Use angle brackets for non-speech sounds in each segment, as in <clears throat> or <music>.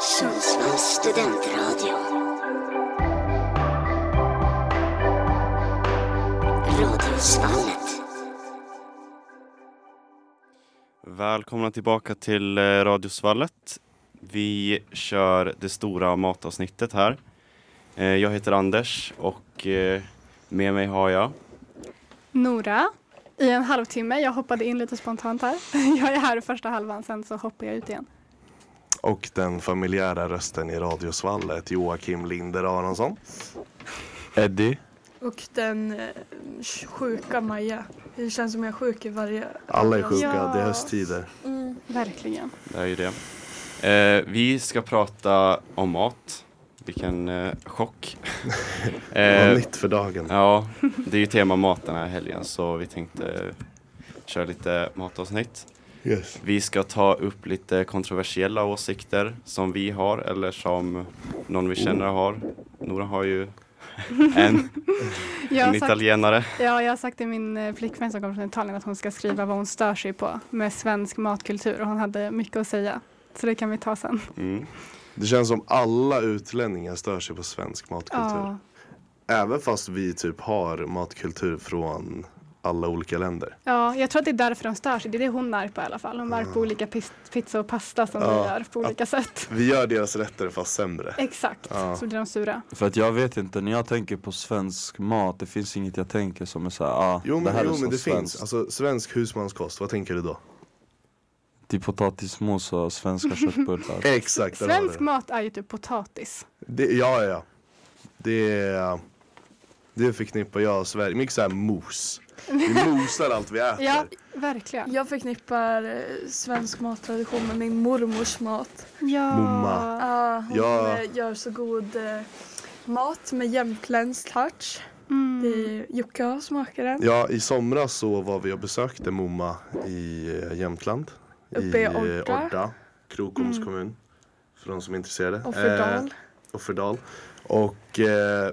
Sundsvalls studentradio. Radiosvallet. Välkomna tillbaka till eh, Radiosvallet. Vi kör det stora matavsnittet här. Eh, Jag heter Anders och eh, med mig har jag Nora i en halvtimme. Jag hoppade in lite spontant här. <laughs> Jag är här i första halvan, sen så hoppar jag ut igen. Och den familjära rösten i Radiosvallet, Joakim Linder Aronsson. Eddie. Och den eh, sjuka Maja. Det känns som jag är sjuk i varje... Alla är sjuka, Ja. det är hösttider. Mm. Verkligen. Det är ju det. Eh, vi ska prata om mat. Vilken eh, chock. <laughs> Eh, nytt för dagen. ja, det är ju tema mat den här helgen så vi tänkte köra lite matavsnitt. Yes. Vi ska ta upp lite kontroversiella åsikter som vi har eller som någon vi känner har. Nora har ju <laughs> en, Jag en har sagt, italienare. ja, jag har sagt till min eh, flickvän som kommer från Italien att hon ska skriva vad hon stör sig på med svensk matkultur och hon hade mycket att säga. Så det kan vi ta sen. Mm. Det känns som alla utlänningar stör sig på svensk matkultur. Ja, Även fast vi typ har matkultur från alla olika länder. ja, jag tror att det är därför de stör sig. Det är det hon är på i alla fall. Hon är på olika pizza och pasta som vi Ja. gör på olika sätt. Vi gör deras rätter fast sämre. Exakt, Ja. så blir de sura. För att jag vet inte, när jag tänker på svensk mat, det finns inget jag tänker som är såhär, ah, Jo det men, här jo, är så men det svenskt. finns. Alltså svensk husmanskost, vad tänker du då? Typ potatismos och svenska <laughs> köttbullar. Exakt, Svensk det. mat är ju typ potatis. det. Ja, ja, ja. Det, är- det förknippar jag och Sverige. Mycket såhär mos. Vi mosar allt vi <laughs> äter. Ja, verkligen. Jag förknippar eh, svensk mattradition med min mormors mat. Ja. Mumma. Ja, hon Ja. eh, gör så god eh, mat med jämtländsk touch. Mm. Det, Jocke har smakat den. Ja, i somras så var vi och besökte Momma i eh, Jämtland. Uppe i eh, Odda. Odda, Krokoms Mm. kommun. För de som är intresserade. Offerdal. Eh, Offerdal. Och eh,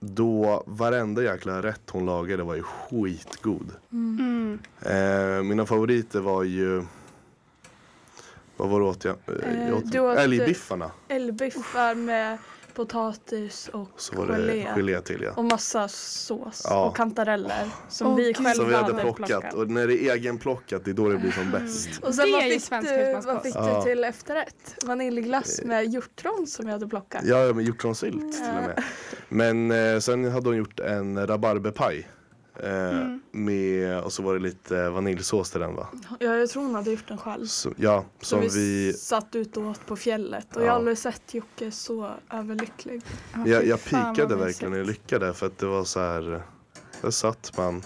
då, varenda jäkla rätt hon lagade var ju skitgod. Mm. Eh, mina favoriter var ju vad var det åt jag? Eh, Eh, jag åt du åt- älgbiffarna. Älgbiffar med potatis och Så var det gelé. gelé till ja. Och massa sås Ja. och kantareller som Åh, vi själva Som vi hade hade plockat. Och när det är egenplockat, det är då det blir Mm. som bäst. Och sen Det vad fick, du, vad fick Ja. du till efterrätt? Vaniljglass med hjortron som jag hade plockat. Ja, ja, med hjortronsylt till och med. Men eh, sen hade hon gjort en rabarberpaj. Eh, Mm. med, och så var det lite vaniljsås till den va? Ja, jag tror hon hade gjort den själv. Så, ja, Som som vi vi... satt ut och åt på fjället. Och Ja. jag har aldrig sett Jocke så överlycklig. Ja, Jag, jag vad pikade verkligen och jag lyckade för att det var så här... Där satt man.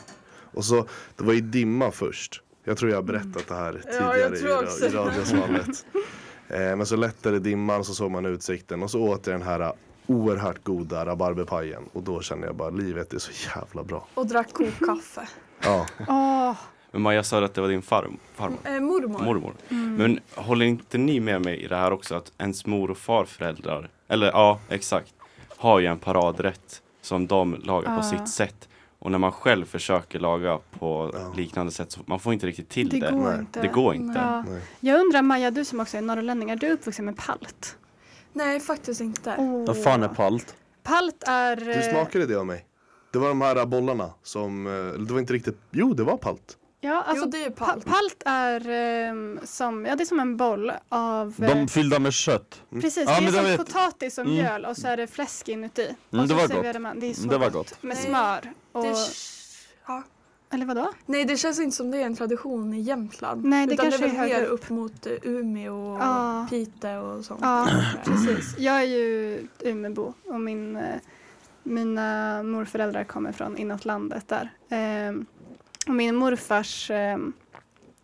Och så, det var i dimma först. Jag tror jag har berättat det här Mm. Ja, jag tidigare tror i, i radiosvallet. <laughs> eh, men så lättade dimman och så såg man utsikten och så åt jag den här oerhört goda rabarberpajen. Och då kände jag bara livet är så jävla bra. Och drack kokkaffe. Ja. Åh, Men Maja sa att det var din farm, farmor. Eh, mormor. mormor. mm. Men håller inte ni med mig i det här också att ens mor och farföräldrar, eller ja exakt, har ju en paradrätt som de lagar på Ja. sitt sätt. Och när man själv försöker laga på Ja. liknande sätt så man får inte riktigt till det det. går Nej. inte. Det går inte. Ja. Jag undrar Maja, du som också är norrlänning, är du uppvuxen med palt? Nej, faktiskt inte. Åh. Vad fan är palt? Palt är... Du eh, smakade det av mig. Det var de här bollarna som, eh, det var inte riktigt, jo det var palt. Ja, alltså jo, det är pa- palt. palt är ehm, som, ja det är som en boll av... De fyllda med kött. Precis, Ja, det är som vet- potatis och Mm. mjöl och så är det fläsk inuti. Mm, och det så var gott. Man, det är så Det var gott. gott. Med smör. Och, Det. Eller vadå? Nej, det känns inte som det är en tradition i Jämtland. Nej, det Utan kanske det är är högre upp mot eh, Umeå och Ja. Piteå och sånt. Ja, <clears throat> precis. Jag är ju Umebo och min, eh, mina morföräldrar kommer från inåt landet där. Ehm, och min morfars ehm,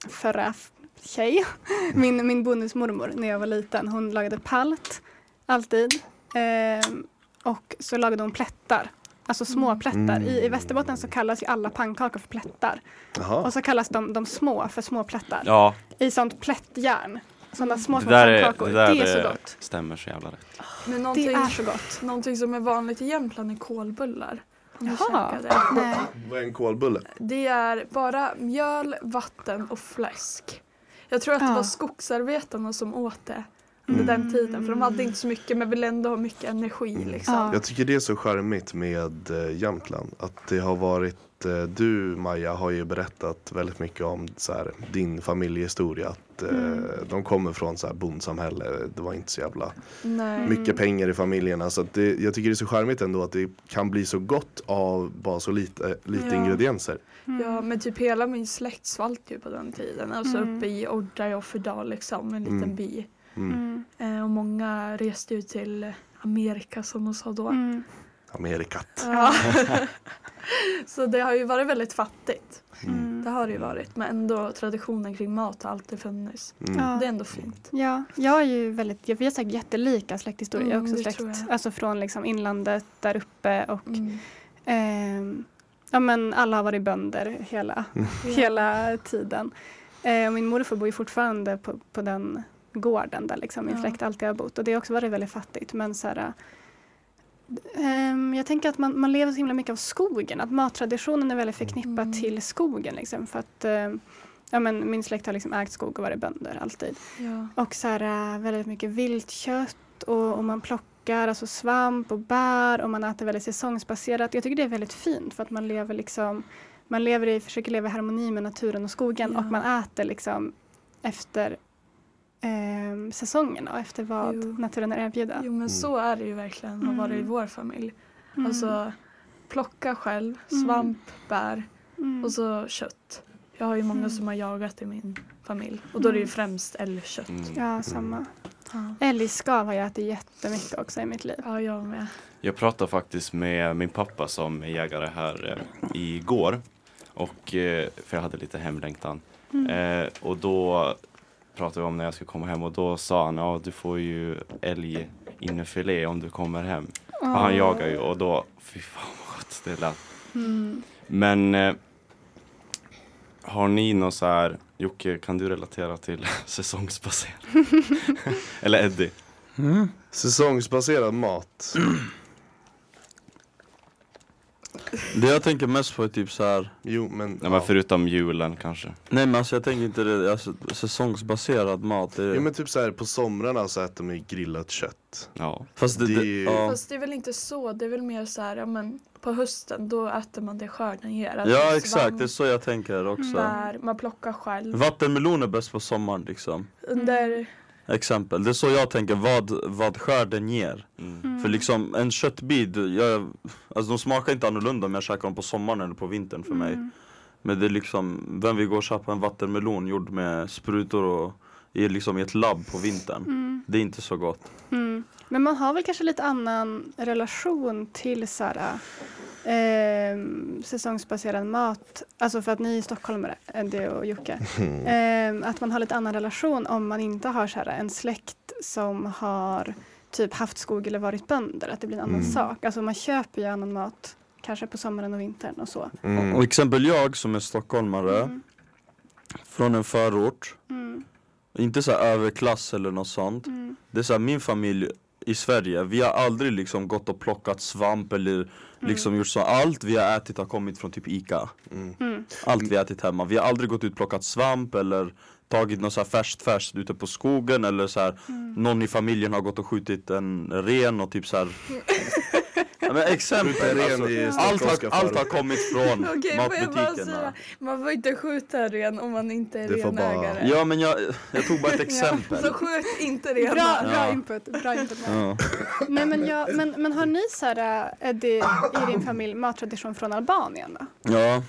förra tjej, <laughs> min, min bonusmormor när jag var liten, hon lagade palt alltid. Ehm, och så lagade hon plättar. Alltså små plättar. I, I Västerbotten så kallas ju alla pannkakor för plättar. Jaha. Och så kallas de, de små för små plättar. Ja, I sånt plättjärn. Sådana små, det små där, är, pannkakor. det Det, där är är så gott. stämmer så jävla rätt. Men Det någonting, är så gott. någonting som är vanligt i Jämtland är kolbullar. Jaha. det. Nej. Vad är en kolbulle? Det är bara mjöl, vatten och fläsk. Jag tror att det Ja. var skogsarbetarna som åt det. Under Mm. den tiden. För de hade inte så mycket men ville ändå ha mycket energi liksom. Ja. Jag tycker det är så charmigt med eh, Jämtland. Att det har varit, eh, du Maja har ju berättat väldigt mycket om så här, din familjehistoria. Att eh, Mm. de kommer från så här bondsamhälle. Det var inte så jävla Nej. mycket pengar i familjerna. Så att det, jag tycker det är så charmigt ändå att det kan bli så gott av bara så lite, lite Ja. ingredienser. Ja men typ hela min släkt svalt ju på den tiden. Alltså Mm. uppe i Odda i Offerdal liksom, en liten Mm. by. Mm. Mm. Eh, och många reste ju till Amerika som de sa då. Mm. Amerikat. Ja. <laughs> så det har ju varit väldigt fattigt. Mm. Det har det ju varit. Men ändå traditionen kring mat har alltid funnits. Mm. Ja. Det är ändå fint. Ja, jag är ju väldigt, vi har säkert jättelika släkthistorier. jag är Mm, också det släkt, jag. alltså från liksom inlandet där uppe och Mm. ehm, ja men alla har varit bönder hela, Mm. hela tiden. Eh, och min morfar bor ju fortfarande på, på den gården där liksom min släkt alltid har bott och det har också varit väldigt fattigt men så här, ehm, jag tänker att man, man lever så himla mycket av skogen, att mattraditionen är väldigt förknippat Mm. till skogen liksom för att ehm, ja, men min släkt har liksom ägt skog och varit bönder alltid. Ja. Och så här, äh, väldigt mycket viltkött och, och man plockar alltså svamp och bär och man äter väldigt säsongsbaserat. Jag tycker det är väldigt fint för att man lever liksom man lever i, försöker leva i harmoni med naturen och skogen Ja. och man äter liksom efter eh, säsongerna och efter vad Jo. naturen är erbjuda. Jo men så är det ju verkligen har varit i Mm. vår familj. Mm. Alltså plocka själv, Mm. svamp, bär Mm. och så kött. Jag har ju många Mm. som har jagat i min familj och då är det ju Mm. främst älgkött. Mm. Ja, samma. Ja. Älgskav har jag ätit jättemycket också i mitt liv. ja, jag med. Jag pratade faktiskt med min pappa som är jägare här eh, igår. Och, eh, för jag hade lite hemlängtan. Mm. Eh, och då pratade vi om när jag skulle komma hem och då sa han ja du får ju älg innefilé om du kommer hem. För han jagar ju och då, fy fan vad gott det lät. Mm. Men eh, har ni något så här, Jocke kan du relatera till <laughs> säsongsbaserat? <laughs> Eller Eddie? Mm. Säsongsbaserad mat. Det jag tänker mest på är typ så här. Jo men, Nej ja. men förutom julen kanske. Nej men alltså jag tänker inte det, alltså, säsongsbaserad mat. Det är, Jo men typ så här på somrarna så äter man ju grillat kött. Ja. fast det, det det, ja. Fast det är väl inte så, det är väl mer så här, ja men på hösten då äter man det skörden ger. Alltså ja exakt, svamp, det är så jag tänker också. bär, man plockar själv. Vattenmelon är bäst på sommaren liksom. Under, Exempel, det är så jag tänker vad, vad skörden ger. Mm. Mm. För liksom en köttbit, jag, alltså de smakar inte annorlunda om jag käkar dem på sommaren eller på vintern för mig. Mm. Men det är liksom, vem vill gå och köpa en vattenmelon gjord med sprutor och i, liksom i ett labb på vintern? Mm. Det är inte så gott. Mm. Men man har väl kanske lite annan relation till så här, eh, säsongsbaserad mat. Alltså för att ni är stockholmare, Eddie och Jocke. <laughs> Eh, att man har lite annan relation om man inte har så här, en släkt som har typ haft skog eller varit bönder. Att det blir en annan Mm. sak. Alltså man köper ju annan mat. Kanske på sommaren och vintern och så. Mm. Och exempel jag som är stockholmare, Mm. från en förort, Mm. inte så här överklass eller något sånt. Mm. Det är så här, min familj i Sverige, vi har aldrig liksom gått och plockat svamp eller liksom gjort så. Allt vi har ätit har kommit från typ ICA. Mm. Mm. Allt vi har ätit hemma. Vi har aldrig gått ut och plockat svamp eller tagit något så här färskt färskt ute på skogen eller så här Mm. någon i familjen har gått och skjutit en ren och typ så här. <laughs> ja, men exempel, alltså, i allt, har, allt har kommit från <laughs> bara matbutikerna. man får inte skjuta ren om man inte är får bara- renägare. Ja men jag, jag tog bara ett <laughs> exempel. Så skjut inte renar. Bra, bra Ja. input. Bra input. Ja. Nej, men, jag, men, men har ni så här, Eddie, i din familj mattradition från Albanien då? Ja,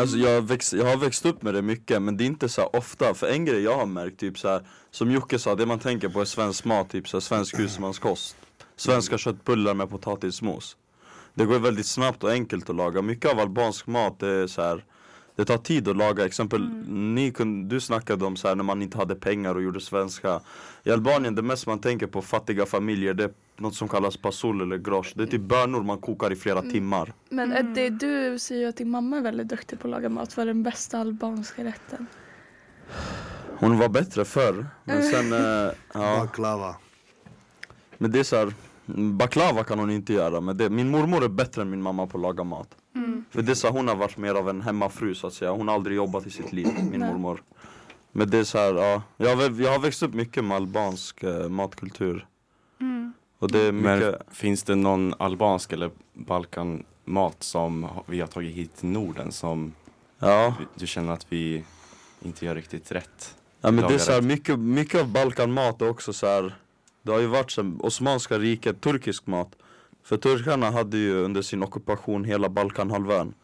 alltså jag, växt, jag har växt upp med det mycket men det är inte så här ofta För en grej jag har märkt, typ så här, som Jocke sa, det man tänker på är svensk mat, typ så här, svensk husmanskost Svenska köttbullar med potatismos. Det går väldigt snabbt och enkelt att laga, mycket av albansk mat det är så här det tar tid att laga, exempel ni kun, du snackade om så här när man inte hade pengar och gjorde svenska. I Albanien, det mest man tänker på fattiga familjer det är något som kallas pasul eller grosh Det är typ bönor man kokar i flera timmar. Men Eddie, du säger ju att din mamma är väldigt duktig på att laga mat. Vad är den bästa albanska rätten? Hon var bättre förr, men sen, eh, <laughs> ja, Baklava. men det är så här, baklava kan hon inte göra, men det, min mormor är bättre än min mamma på att laga mat. Mm. För det är så hon har varit mer av en hemmafru så att säga, hon har aldrig jobbat i sitt liv, min Nej. mormor. Men det är så här, ja. Jag har, jag har växt upp mycket med albansk eh, matkultur. Mm. Och det är Men mycket, finns det någon albansk eller balkanmat som vi har tagit hit till Norden som ja. du känner att vi inte gör riktigt rätt? Ja men det är så här, mycket, mycket av balkanmat är också så här. Det har ju varit sen Osmanska riket, turkisk mat. För turkarna hade ju under sin ockupation hela Balkanhalvön.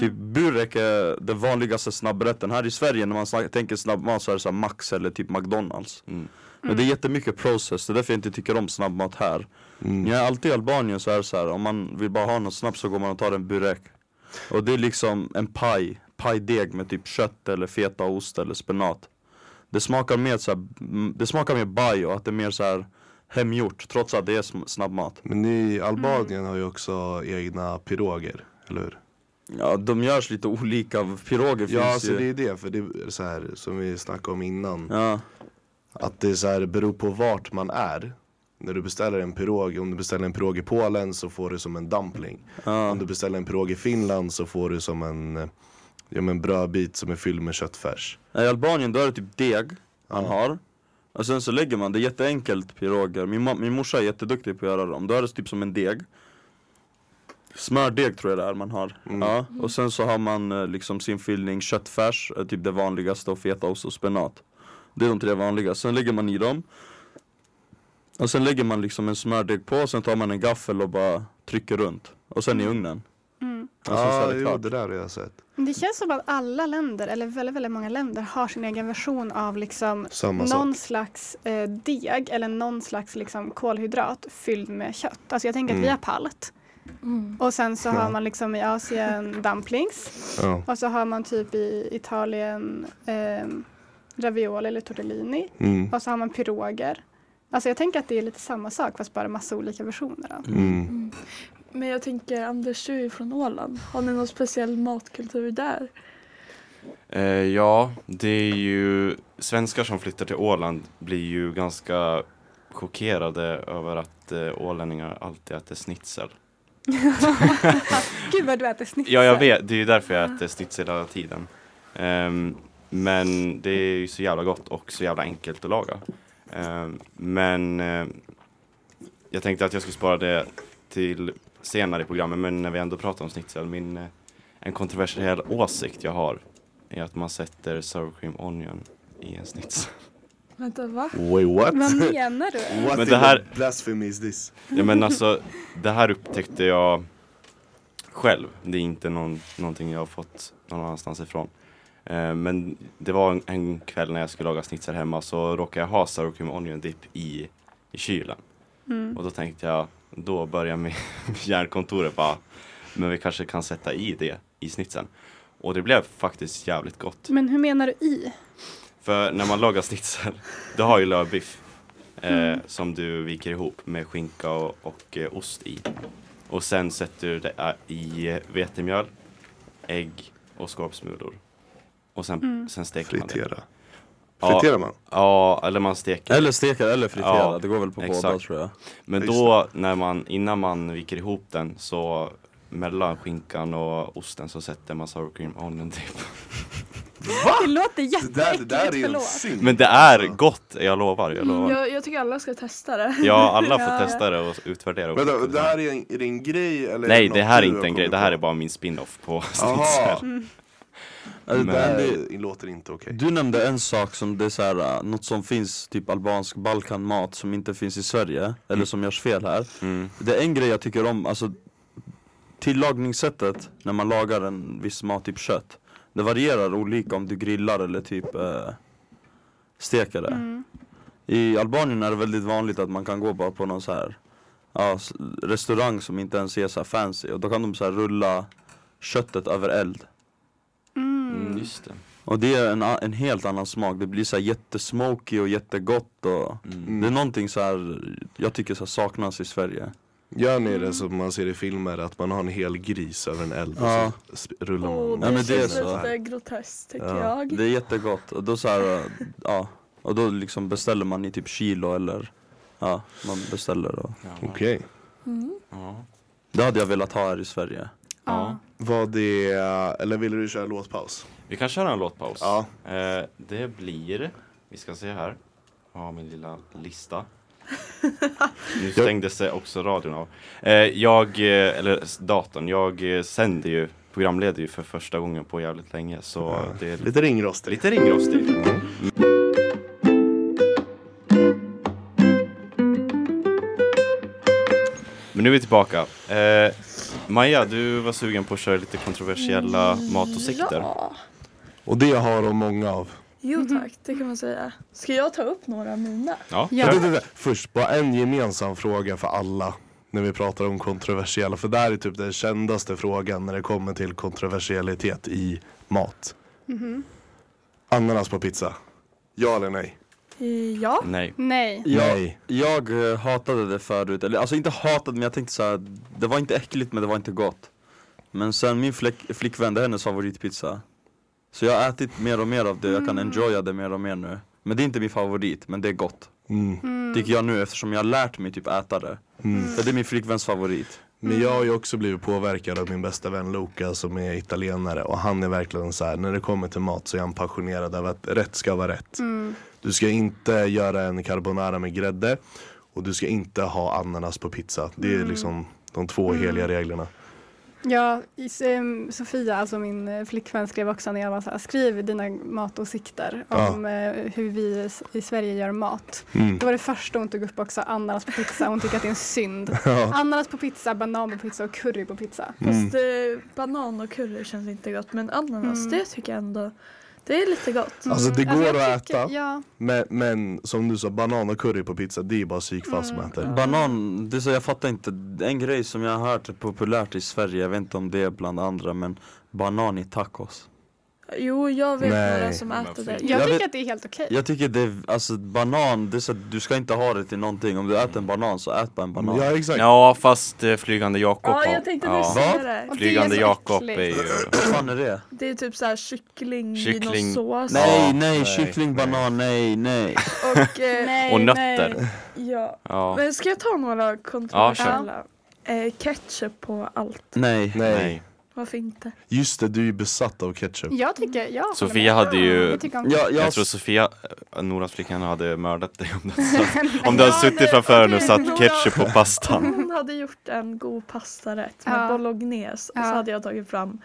Typ burek är den vanligaste snabbrätten. Här i Sverige när man tänker snabbmat så är det så här Max eller typ McDonalds. Mm. Men det är jättemycket process, det är därför jag inte tycker om snabbmat här. Mm. Jag är alltid i Albanien så är det så här, om man vill bara ha något snabbt så går man och tar en burek. Och det är liksom en paj, pajdeg med typ kött eller fetaost eller spenat. Det smakar mer så här, mm, det smakar mer baj och att det är mer så här hemgjort trots att det är snabbmat. Men ni i Albanien har ju också egna piroger, eller hur? Ja, de görs lite olika, piroger finns Ja, alltså ju. det är det, för det är så här som vi snackade om innan. Ja, Att det är så här, beror på vart man är. När du beställer en pirog, om du beställer en pirog i Polen så får du som en dumpling. ja. Om du beställer en pirog i Finland så får du som en, eh, ja, men brödbit som är fylld med köttfärs. I Albanien då är det typ deg man har. Och sen så lägger man, det är jätteenkelt piroger. Min, ma- min morsa är jätteduktig på att göra dem. Då är det typ som en deg. Smördeg tror jag det är man har. Mm. Ja. Och sen så har man eh, liksom sin fyllning köttfärs, är typ det vanligaste och fetaost och spenat. Det är de tre vanliga. Sen lägger man i dem. Och sen lägger man liksom en smördeg på, sen tar man en gaffel och bara trycker runt. Och sen i ugnen. Ja, det jo, det där har jag sett. Det känns som att alla länder, eller väldigt, väldigt många länder, har sin egen version av liksom Samma någon sak. slags eh, deg eller någon slags liksom, kolhydrat fylld med kött. Alltså jag tänker att vi Mm. har palt. Mm. Och sen så Ja. har man liksom i Asien <laughs> dumplings. Ja. Och så har man typ i Italien eh, ravioli eller tortellini. Mm. Och så har man piroger. Alltså jag tänker att det är lite samma sak fast bara massa olika versioner av. Mm. Men jag tänker Anders, du är från Åland. Har ni någon speciell matkultur där? Eh, ja, det är ju svenskar som flyttar till Åland blir ju ganska chockerade över att eh, ålänningar alltid äter schnitzel. <laughs> Gud vad du äter <laughs> schnitzel. Ja, jag vet. Det är ju därför jag äter schnitzel hela tiden. Ehm, men det är ju så jävla gott och så jävla enkelt att laga. Ehm, men ehm, jag tänkte att jag skulle spara det till senare i programmet, men när vi ändå pratar om schnitzel, min, eh, en kontroversiell åsikt jag har är att man sätter sour cream onion i en schnitzel. <laughs> Vänta, va? Wait what? Vad menar du? <laughs> What Men det här- blasphemy is this? Ja men alltså, det här upptäckte jag själv. Det är inte någon, någonting jag har fått någon annanstans ifrån. Eh, men det var en, en kväll när jag skulle laga schnitzel hemma så råkade jag ha sour cream onion dip i, i kylen. Mm. Och då tänkte jag, då börjar med <laughs> järnkontoret bara, men vi kanske kan sätta i det i schnitzeln. Och det blev faktiskt jävligt gott. Men hur menar du i? För när man lagar schnitzel, <laughs> du har ju lövbiff eh, som du viker ihop med skinka och, och eh, ost i. Och sen sätter du det eh, i eh, vetemjöl, ägg och skorpsmulor. Och sen, Mm. sen steker man det. Friterar man? Ja, eller man steker. Eller steka eller fritera, Ja, det går väl på båda exakt. tror jag. Men Just då, när man, innan man viker ihop den så mellan skinkan och osten så sätter man sour cream onion dip. <laughs> Det låter Det där, det jätteäckligt, där är. Men det är gott, jag lovar. Jag lovar. Jag, jag tycker alla ska testa det. Ja, alla <laughs> får Ja. testa det och utvärdera. och Vänta, skicka det här är en, är det en grej eller? Nej, det här är inte en grej. kommit Det här på? är bara min spin-off på Jaha, schnitzel. Alltså, Men- det, låter inte okej. Du nämnde en sak som det är så här, äh, något som finns, typ albansk balkanmat som inte finns i Sverige, eller som görs fel här. Mm. Det är en grej jag tycker om, alltså tillagningssättet när man lagar en viss mat, typ kött. Det varierar olika om du grillar eller typ eh, steker det. Mm. I Albanien är det väldigt vanligt att man kan gå bara på någon så här ja, restaurang som inte ens är så här fancy och då kan de så här rulla köttet över eld. Mm, Mm. just det. Och det är en, en helt annan smak, det blir så här jättesmoky och jättegott och Mm. Det är någonting så här jag tycker så här saknas i Sverige. Gör ni det som man ser i filmer, att man har en hel gris över en eld Ja. och så rullar man Oh, det Ja, men det är så. lite groteskt tycker Ja, jag. Det är jättegott och då så här, ja Och då liksom beställer man i typ kilo eller Ja, man beställer och Ja. Okej. Mm. Ja. Det hade jag velat ha här i Sverige Ja. Vad är, eller ville du köra låtpaus? Vi kan köra en låtpaus. Ja. Eh, det blir, vi ska se här, jag har min lilla lista. <laughs> Nu stängde sig också radion av. Eh, jag, eh, eller datorn, jag eh, sänder ju, programleder ju för första gången på jävligt länge så Ja, det är Lite ringrostig. lite ringrostig. Mm. Men nu är vi tillbaka. Eh, Maja, du var sugen på att köra lite kontroversiella matåsikter. Ja. Och det har de många av. Jo tack, det kan man säga. Ska jag ta upp några av mina? Ja, Ja. Först, bara en gemensam fråga för alla när vi pratar om kontroversiella. För det här är typ den kändaste frågan när det kommer till kontroversialitet i mat. Mhm. Ananas på pizza. Ja eller nej? Eh, Ja. Nej. Nej. Jag, Nej. jag eh, hatade det förut, eller alltså inte hatade men jag tänkte så här, det var inte äckligt men det var inte gott. Men sen min flick, flickvän, det är hennes favoritpizza. Så jag har ätit mer och mer av det, jag kan enjoya det mer och mer nu. Men det är inte min favorit, men det är gott. Mm. Tycker jag nu eftersom jag har lärt mig typ äta det. Mm. För det är min flickväns favorit. Men jag har ju också blivit påverkad av min bästa vän Luca som är italienare och han är verkligen så här när det kommer till mat så är han passionerad över att rätt ska vara rätt. Mm. Du ska inte göra en carbonara med grädde och du ska inte ha ananas på pizza. Det är liksom de två heliga reglerna. Ja, em, Sofia, alltså min eh, flickvän skrev också när jag var så här, skriv dina matåsikter Ja. om eh, hur vi i Sverige gör mat. Mm. Då var det första hon tog upp också ananas på pizza, hon tycker att det är en synd. <laughs> Ja. Ananas på pizza, banan på pizza och curry på pizza. Mm. Fast eh, banan och curry känns inte gott. Men ananas, Mm. det tycker jag ändå, det är lite gott. Alltså, det Mm. går jag att tycker- äta. Ja, Men, men som du sa, banan och curry på pizza det är bara psykfall som Mm. äter. Banan, det är så jag fattar inte, en grej som jag har hört är populärt i Sverige, jag vet inte om det är bland andra men banan i tacos. Jo, jag vet Nej. några som äter det. jag, Jag tycker vet- att det är helt okej. Jag tycker det är, alltså banan, det är så att du ska inte ha det till någonting. Om du äter en banan så ät bara en banan. Ja exakt. Ja, fast eh, Flygande Jakob Ja, jag tänkte ja. säga det. Och det Flygande är Jakob är ju... Vad fan är det? Det är typ så här kyckling, Kyckling. i någon sås. Nej, Ja, nej, nej, kyckling, banan, nej, nej. Och, eh, <laughs> Nej, Och nötter. nej. ja. Ja. Men ska jag ta några kontroversiella? eh, ketchup på allt. Nej. Nej. Varför inte? Just det, du är ju besatt av ketchup. Jag tycker, jag Sofia hade ju- Jag jag, Jag tror Sofia, äh, Noras flickvän, hade mördat dig om du hade, <laughs> om du hade suttit det- framför henne och satt ketchup på pastan. <laughs> Hon hade gjort en god pastarätt med Ja. bolognese Ja. så hade jag tagit fram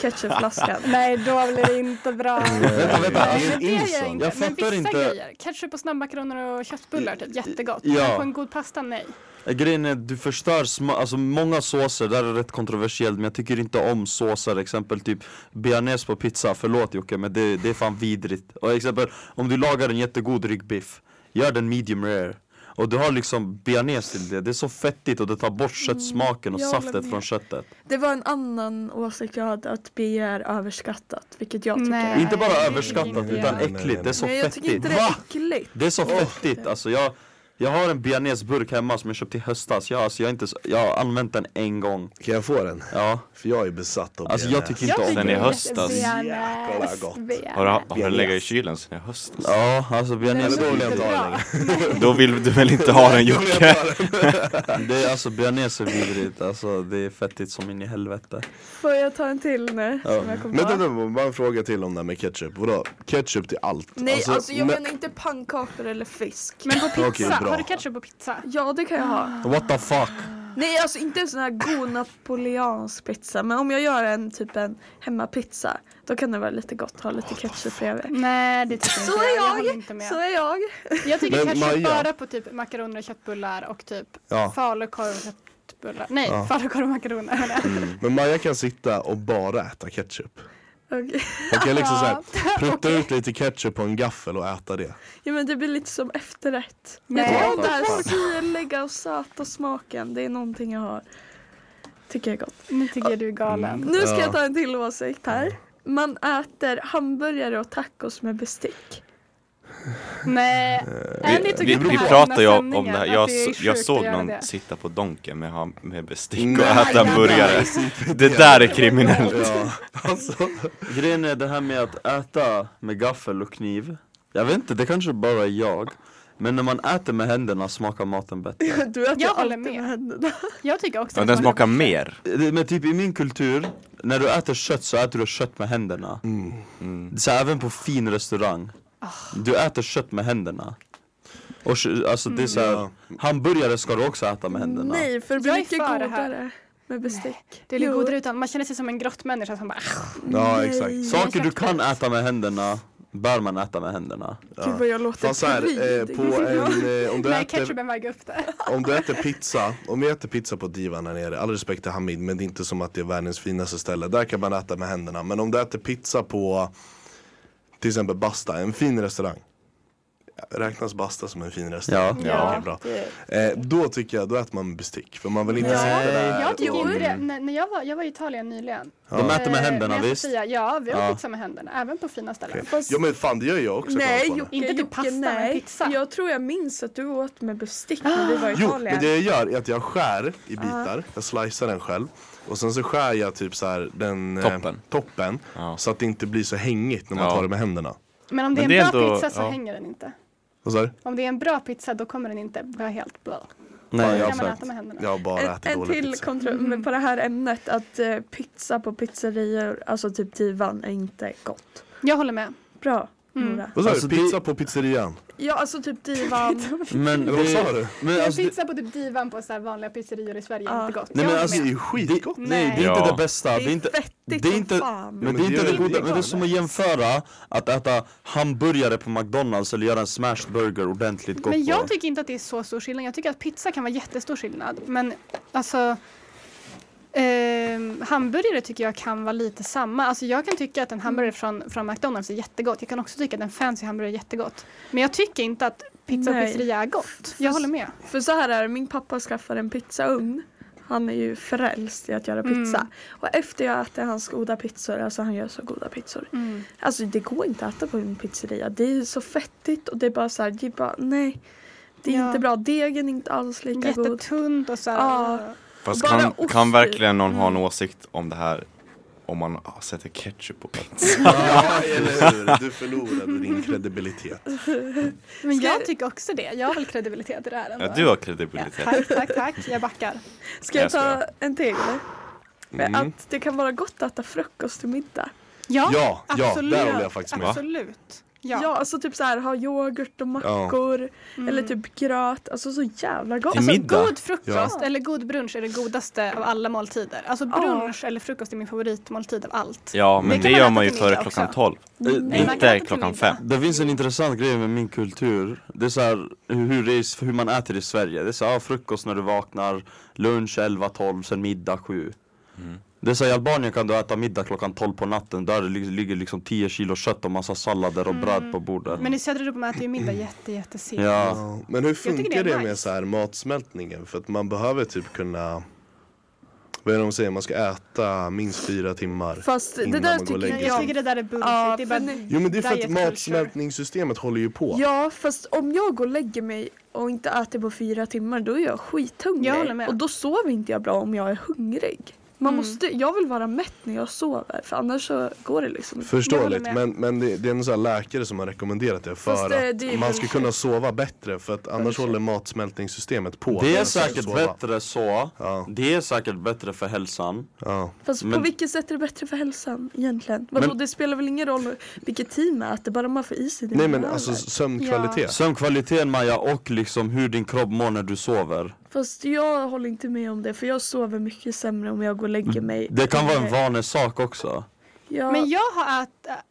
ketchupflaskan. <laughs> Nej, då blir det inte bra. Vänta, vänta, Nej, alltså, det gör jag Inson. inte. Jag Men fattar vissa inte- grejer, ketchup på snabbmakaroner och köttbullar, typ, jättegott. Ja. Men på en god pasta, nej. Grejen är du förstör sma- alltså många såser, det här är rätt kontroversiellt men jag tycker inte om såser, exempel typ bearnaise på pizza, förlåt Jocke men det, det är fan vidrigt. Och exempel om du lagar en jättegod ryggbiff, gör den medium rare. Och du har liksom bearnaise till det, det är så fettigt och det tar bort köttsmaken och jag håller saftet med. från köttet. Det var en annan åsikt jag hade att B är överskattat, vilket jag tycker Nej. är. Inte bara det är överskattat inte utan jag. äckligt, det är så Nej, jag tycker fettigt. inte det är äckligt. Det är så fettigt, alltså jag, jag har en bearnaiseburk hemma som jag köpte i höstas, jag, alltså, jag, har inte, jag har använt den en gång Kan jag få den? Ja, För jag är besatt av alltså jag tycker inte Jag om Sen i höstas. Jäklar gott. Har du, har du legat i kylen sen i höstas? Ja, alltså bearnaise, då vill jag inte ha den Då vill du väl inte ha den Jocke? <laughs> det är alltså bearnaise är vidrigt, alltså det är fettigt som in i helvete Får jag ta en till nu? Ja. Som jag Men vänta, bara en fråga till om det här med ketchup. Vadå? Ketchup till allt? Nej, alltså, jag men- menar inte pannkakor eller fisk. Men på pizza, bra. har du ketchup på pizza? Ja, det kan jag ha. What the fuck? Nej, alltså inte en sån här god napoleansk pizza. Men om jag gör en typ en hemmapizza, då kan det vara lite gott att ha lite ketchup bredvid. Nej, det tycker Så inte är jag. Jag inte med. Så är jag. Jag tycker Men ketchup Maja- bara på typ makaroner och köttbullar och typ Ja. falukorv och köttbullar. Nej, Ja. falukorv och makaroner. jag. Men Maja kan sitta och bara äta ketchup. Okej. Hon kan liksom såhär, <laughs> prutta ut lite ketchup på en gaffel och äta det. Ja men det blir lite som efterrätt. Nej. Jag det What här syrliga och söta smaken. Det är någonting jag har. Tycker jag är gott. Nu tycker jag du är galen. Nu ska Ja. jag ta en till åsikt här. Man äter hamburgare och tacos med bestick. Nej. Annie Vi, tog vi, upp vi här pratar ju om, det här. Jag, det jag såg någon det. sitta på Donken med, ham- med bestick och Nej, äta en burgare. <laughs> Det där är kriminellt. Ja, alltså. Grejen är det här med att äta med gaffel och kniv Jag vet inte, det kanske bara är jag Men när man äter med händerna smakar maten bättre. <laughs> Du äter Jag håller med. med händerna. <laughs> Jag tycker också Ja, att den smakar mer. Men typ i min kultur, när du äter kött så äter du kött med händerna. Mm. Så även på fin restaurang. Du äter kött med händerna. Och alltså det är så här, Ja. hamburgare ska du också äta med händerna. Nej, för det blir mycket för det här. godare med bestick. Det är lite Jo. godare utan man känner sig som en grottmänniska som bara Ja Nej. exakt. Saker du kan äta med händerna, bör man äta med händerna. Gud vad jag låter Fast så här, eh, pryd. på en, eh, om, du <laughs> Nej, äter, ketchupen väger upp det. <laughs> om du äter pizza, om vi äter pizza på Divan här nere, all respekt till Hamid men det är inte som att det är världens finaste ställe. Där kan man äta med händerna. Men om du äter pizza på till exempel Basta, en fin restaurang. Räknas Basta som en fin restaurang? Ja. Ja. Okej, bra. Det- Eh, då tycker jag, då äter man bestick. För man vill inte Ja. sitta där Jag tycker och... inte det. När, när jag, var, jag var i Italien nyligen. De äter med Eh, händerna med visst? Sofia. Ja, vi har Ja. pizza med händerna. Även på fina ställen. Fast- Ja men fan det gör jag också. Nej. Jocke, Inte Jocke, pasta, men nej. pizza. Jag tror jag minns att du åt med bestick när vi var i <gasps> Jo, Italien. men det jag gör är att jag skär i bitar, jag slicear den själv Och sen så skär jag typ så här den eh, Toppen. toppen Ja. Så att det inte blir så hängigt när man Ja. tar det med händerna Men om det är Men en det är bra ändå- pizza så ja. hänger den inte. Vad sa du? Om det är en bra pizza då kommer den inte vara helt blå. Nej, Då jag kan man har äta med händerna. Jag har bara En, ätit en dålig till pizza kontroll Mm. på det här ämnet att eh, pizza på pizzerior, alltså typ Divan, är inte gott. Jag håller med. Bra. Nora. Vad sa Alltså, du? det- Pizza på pizzerian? Ja alltså typ Divan. <laughs> Men vad sa du? Men En alltså, pizza på typ divan på så här vanliga pizzerior i Sverige är inte gott. Nej, men alltså, Det är ju skitgott! nej, det är inte det bästa. Det Det är inte, fettigt det är inte- fan. men det är inte det goda, men det är som att jämföra att äta hamburgare på McDonalds eller göra en smashed burger ordentligt gott Men jag tycker inte att det är så stor skillnad. Jag tycker att pizza kan vara jättestor skillnad. Men alltså ehm, hamburgare tycker jag kan vara lite samma. Alltså jag kan tycka att en hamburgare från, från McDonalds är jättegott. Jag kan också tycka att en fancy hamburgare är jättegott. Men jag tycker inte att pizza och pizzeria är gott. Jag håller med. För så här är det, min pappa skaffade en pizzaugn. Han är ju frälst i att göra pizza. Mm. Och efter jag äter hans goda pizzor, alltså han gör så goda pizzor. Mm. Alltså det går inte att äta på en pizzeria. Det är så fettigt och det är bara så här, det är bara, nej. Det är Ja. inte bra. Degen är inte alls lika god. Jättetunt och så här. Ja. Fast Bara kan, ost kan verkligen någon ha en Mm. åsikt om det här om man ah, sätter ketchup på pizza? <laughs> Ja, eller hur? Du förlorade din kredibilitet <laughs> Men jag tycker också det. Jag har väl kredibilitet i det här ändå. Ja, du har Ja, kredibilitet. tack, tack, tack. Jag backar. Ska jag ta en till? Mm. Att det kan vara gott att äta frukost till middag. Ja, Ja, ja, absolut. där håller jag faktiskt med Absolut. Ja, Ja. alltså typ så här ha yoghurt och mackor. Mm. Eller typ gröt. Alltså så jävla gott. Alltså middag? god frukost Ja. eller god brunch är det godaste av alla måltider. Alltså Ja. brunch eller frukost är min favoritmåltid av allt. Ja, men Det det, man gör man ju före klockan också. 12. Mm. Nej, kan Inte klockan middag. fem. Det finns en intressant grej med min kultur. Det är så här, hur, det är, hur man äter i Sverige. Det är så här, ja, frukost när du vaknar, lunch 11-12, sen middag 7. Mm. Det är så här, I Albanien kan du äta middag klockan 12 på natten. Där det lig- ligger liksom 10 kilo kött och massa sallader och bröd på bordet. Men i södra Europa äter ju middag jätte, jättesent. Ja. Ja, Men hur det funkar är det med nice. så här matsmältningen? För att man behöver typ kunna Vad är det de säger? Man ska äta minst fyra timmar Fast det där man går och tycker Jag sig. tycker det där är bullshit. Ja, det är bara Jo men det är för att matsmältningssystemet håller ju på Ja fast om jag går och lägger mig och inte äter på fyra timmar då är jag skithungrig. Jag håller med. Och då sover inte jag bra om jag är hungrig. Man Mm. måste, jag vill vara mätt när jag sover för annars så går det liksom inte. Jag Förståeligt, men, men det, det är en sån här läkare som har rekommenderat det för Fast det- att det är man ska bullshit. kunna sova bättre för att annars Bullshit. håller matsmältningssystemet på. Det är säkert bättre så. Ja, Det är säkert bättre för hälsan. ja. Fast på Men- vilket sätt är det bättre för hälsan egentligen? Vadå Men- det spelar väl ingen roll vilket team man äter bara man får i sig det Nej man men behöver. alltså sömnkvalitet. Sömnkvaliteten Maja och liksom hur din kropp mår när du sover. Fast jag håller inte med om det för jag sover mycket sämre om jag går och lägger mig. Det kan vara en vanesak också. Ja, Men jag har ät,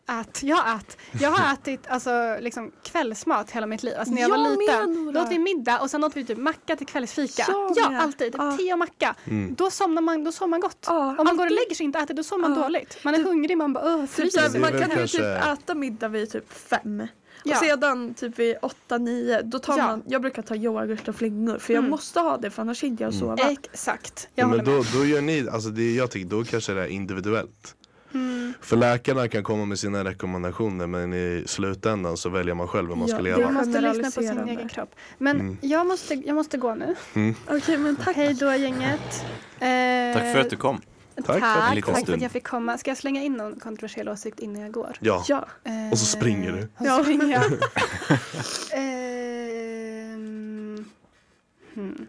ät, jag har ät, jag har <laughs> ätit alltså, liksom, kvällsmat hela mitt liv. Alltså, när jag, Jag var liten, då åt vi middag och sen åt vi typ macka till kvällsfika. Ja, med. alltid. Ja. Te och macka. Mm. Då somnar man, då sover man gott. Ja, Om man går och alltid. lägger sig och inte äter, då sover man Ja. dåligt. Man är Typ- hungrig, man bara öh, Typ fryser. är man kan ju kanske- typ äta middag vid typ fem. Ja. Och sedan typ vid åtta, nio, då tar Ja. man, jag brukar ta yoghurt och flingor för jag Mm. måste ha det för annars hinner jag sova. Exakt. Ja, Jag men håller med. då, då gör ni, alltså det, jag tycker då kanske det är individuellt. Mm. För läkarna kan komma med sina rekommendationer men i slutändan så väljer man själv hur man Ja, ska leva. Man måste lyssna på sin egen kropp. Men Mm. jag, måste, jag måste gå nu. Okej men tack. Hej då gänget. Eh, Tack för att du kom. Tack för att- Tack, tack för att jag fick komma. Ska jag slänga in någon kontroversiell åsikt innan jag går? Ja. Ja. Eh, Och så springer du. Och så springer jag. <laughs> eh, Ehm, hmm.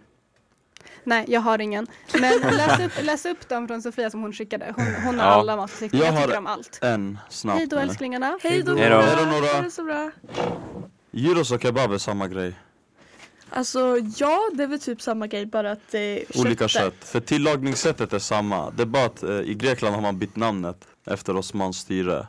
Nej, jag har ingen. Men läs upp, läs upp dem från Sofia som hon skickade. Hon, hon har Ja. alla matåsikter. Jag Jag, har- tycker om allt. En snabbt. Hej då älsklingarna. Hej då! Hej då. Hej då, Nora. Ha det så bra. Gyros och kebab är samma grej. Alltså ja, det är väl typ samma grej bara att det är Olika kött. För tillagningssättet är samma. Det är bara att eh, i Grekland har man bytt namnet efter Osmans styre.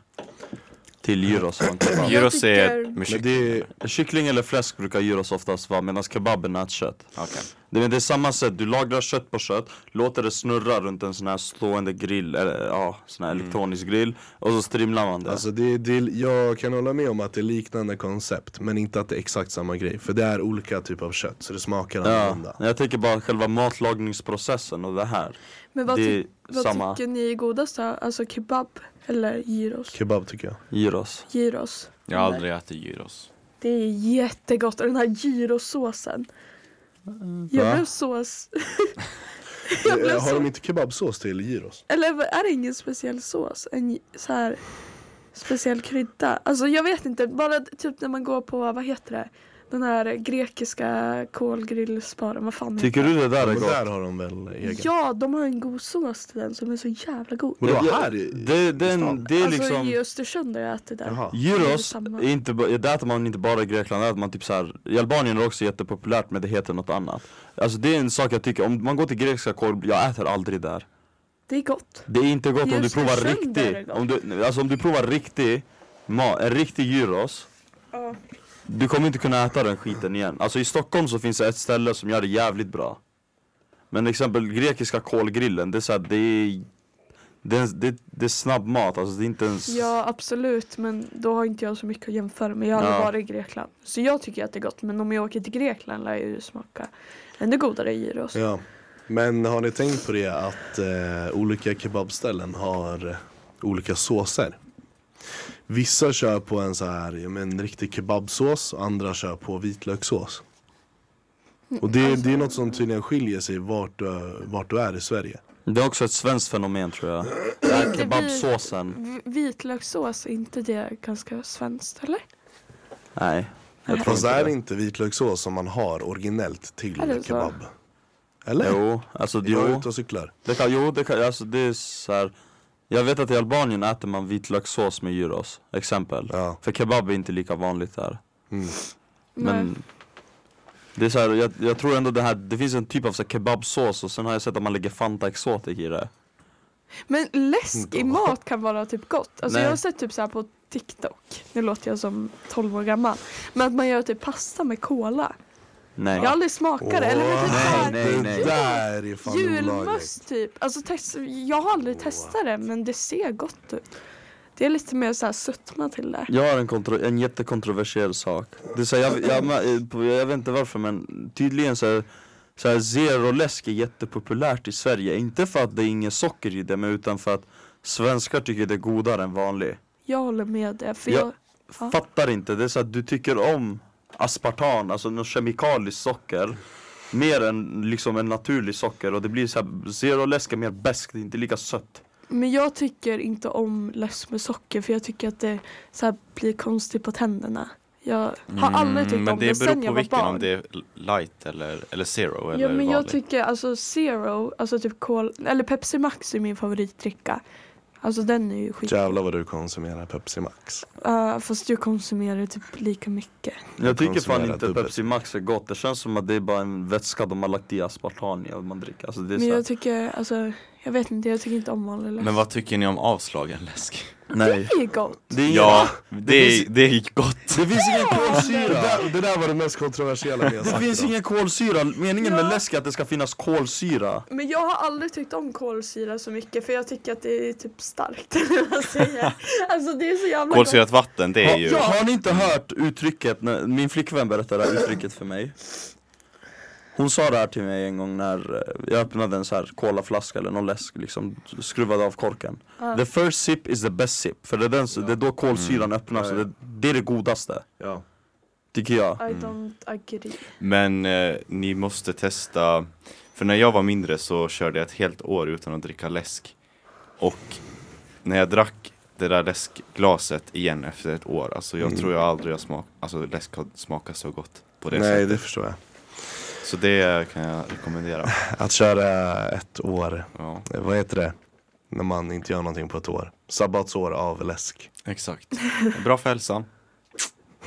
Till gyros och <clears throat> kebab. Gyros är med Men kyckling. det är, Kyckling eller fläsk brukar gyros oftast vara medan kebab är nötkött. Okej. Det, men det är samma sätt, du lagrar kött på kött, låter det snurra runt en sån här stående grill, eller ja, sån här Mm. elektronisk grill och så strimlar man det. alltså det, det, jag kan hålla med om att det är liknande koncept men inte att det är exakt samma grej. För det är olika typer av kött så det smakar ja, annorlunda. jag tänker bara själva matlagningsprocessen och det här. Men vad, det ty- vad samma tycker ni är godast då? Alltså kebab eller gyros? Kebab tycker jag. gyros. Gyros. Jag har aldrig ätit gyros. Det är jättegott och den här gyrosåsen. Jag blev sås. Jag <laughs> blev Eh, Har så... de inte kebabsås till gyros? Eller är det ingen speciell sås? En så här speciell krydda? Alltså jag vet inte, bara typ när man går på, vad heter det? Den här grekiska kolgrillsparen, vad fan Tycker heter du det där är gott? där har de väl egen? Ja, de har en god sås till den som är så jävla god. Vadå här i, Det, det, är en, det är alltså liksom i Östersund har jag ätit där. Jaha. Gyros, samma. är inte, ba- det äter man inte bara i Grekland, det äter man typ så här. I Albanien är det också jättepopulärt men det heter något annat Alltså det är en sak jag tycker, om man går till grekiska korv, jag äter aldrig där Det är gott. Det är inte gott I om du provar riktig, om du, alltså om du provar riktig ma, en riktig gyros Ja. Du kommer inte kunna äta den skiten igen Alltså i Stockholm så finns det ett ställe som gör det jävligt bra Men exempel grekiska kolgrillen, det är såhär, det är det är, det, det är snabb mat, alltså det är inte ens Ja absolut men då har inte jag så mycket att jämföra med. Jag har aldrig Ja. varit i Grekland. Så jag tycker att det är gott men om jag åker till Grekland lär jag ju smaka ännu godare gyros. Ja. Men har ni tänkt på det att eh, olika kebabställen har eh, olika såser? Vissa kör på en så här, en riktig kebabsås och andra kör på vitlökssås. Och det, det är något som tydligen skiljer sig vart du, vart du är i Sverige. Det är också ett svenskt fenomen tror jag Det här kebabsåsen, Vitlökssås, är inte det ganska svenskt eller? nej jag tror Fast det inte är inte vitlökssås som man har originellt till Är det så? kebab. Eller? Jo, alltså Jag är jo, ute och cyklar. det kan, jo det kan, alltså det är så här. Jag vet att i Albanien äter man vitlökssås med gyros, exempel Ja. För kebab är inte lika vanligt där Mm. Men Nej. det är så här, jag, jag tror ändå det här, det finns en typ av så här kebabsås och sen har jag sett att man lägger Fanta Exotic i det Men läsk i Ja. mat kan vara typ gott. Alltså Nej. jag har sett typ så här på TikTok, nu låter jag som 12 år gammal. Men att man gör typ pasta med cola. Nej Jag har aldrig smakat det. Eller typ Nej, nej, nej. Det där är fan julmust typ. Alltså test, jag har aldrig testat det men det ser gott ut. Det är lite mer så här sötma till det. Jag har en, kontro- en jättekontroversiell sak det är så här, jag, jag, jag, jag vet inte varför men tydligen så här, så här zero läsk är jättepopulärt i Sverige Inte för att det är inget socker i det men utan för att svenskar tycker det är godare än vanlig Jag håller med det. För Ja. jag, Ja. Fattar inte, det är så att du tycker om aspartam, alltså något kemikaliskt socker Mer än liksom en naturlig socker och det blir så här, zero läsk är mer besk, det är inte lika sött men jag tycker inte om läsk med socker för jag tycker att det så här blir konstigt på tänderna. Jag har aldrig tyckt Mm, men om det det beror sen på jag var vilken, barn. om det är light eller, eller zero eller Ja men jag vanlig. tycker alltså zero, alltså typ kol, eller Pepsi Max är min favoritdricka. Alltså den är ju skit. Jävlar vad du konsumerar Pepsi Max. Uh, fast jag konsumerar typ lika mycket. Jag tycker fan inte dubbelt. Pepsi Max är gott, det känns som att det är bara en vätska de har lagt i aspartam i och man dricker alltså det är Men så jag tycker, alltså jag vet inte, jag tycker inte om vanlig läsk. Men vad tycker ni om avslagen läsk? Nej Det är gott. det är Ja, det, är, finns- det är gott. det finns ingen Det kolsyra där, det där var det mest kontroversiella vi har Det sagt finns idag. ingen kolsyra, meningen med Ja. läsk är att det ska finnas kolsyra Men jag har aldrig tyckt om kolsyra så mycket för jag tycker att det är typ starkt. <laughs> alltså det är så jävla Kolsyrat vatten, det är har, ju... har ni inte hört uttrycket, när, min flickvän berättade det här uttrycket för mig Hon sa det här till mig en gång när eh, jag öppnade en så här colaflaska eller någon läsk liksom, skruvade av korken Ja. The first sip is the best sip, för det är, den, det är då kolsyran öppnas, Ja, och ja. det, det är det godaste, Ja. tycker jag. I don't agree. Men eh, ni måste testa, för när jag var mindre så körde jag ett helt år utan att dricka läsk. Och när jag drack det där läskglaset igen efter ett år, alltså jag Mm. tror jag aldrig har smak, alltså läsk har smakat så gott. på det Nej, sättet. det förstår jag. Så det kan jag rekommendera. <laughs> Att köra ett år, Ja, vad heter det? När man inte gör någonting på ett år. Sabbatsår av läsk. exakt. Bra för hälsan.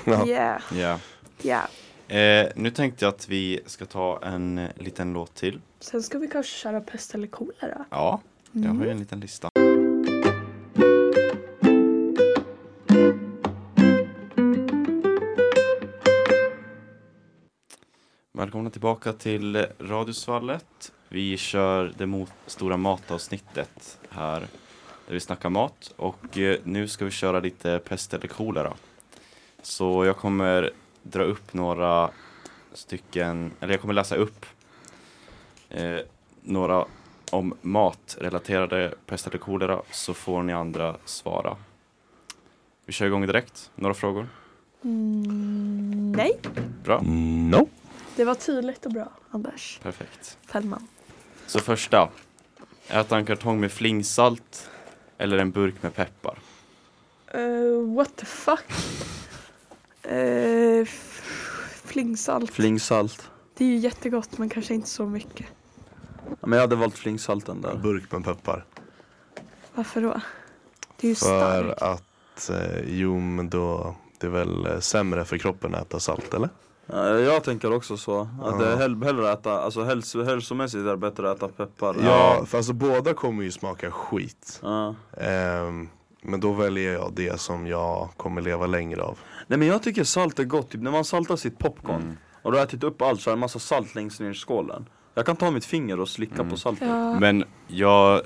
Ja. Yeah, Ja. yeah. Eh, nu tänkte jag att vi ska ta en eh, liten låt till. Sen ska vi kanske köra pest eller kolera. Ja, jag har Mm. ju en liten lista. Välkomna tillbaka till Radiosvallet. Vi kör det mo- stora matavsnittet här där vi snackar mat och eh, nu ska vi köra lite pest eller kolera. Så jag kommer dra upp några stycken, eller jag kommer läsa upp eh, några om matrelaterade pest eller kolera så får ni andra svara. Vi kör igång direkt. Några frågor? Mm, nej, Bra, No. Det var tydligt och bra, Anders perfekt. Fällman. Så första. Äta en kartong med flingsalt eller en burk med peppar. Uh, what the fuck? Uh, <laughs> f- flingsalt. Flingsalt. det är ju jättegott men kanske inte så mycket. Ja, Men jag hade valt flingsalten där. Burk med peppar. Varför då? Det är ju För starkt. att, eh, jo men då, det är väl eh, sämre för kroppen att äta salt eller? Ja, jag tänker också så. Att Ja. det är hell- hellre äta, alltså häls hälsomässigt är det bättre att äta peppar. Ja, för alltså båda kommer ju smaka skit. Ja. Ehm, men då väljer jag det som jag kommer leva längre av. Nej men jag tycker salt är gott, typ när man saltar sitt popcorn Mm. och du har ätit upp allt så är det en massa salt längst ner i skålen. Jag kan ta mitt finger och slicka Mm. på saltet. Ja. Men jag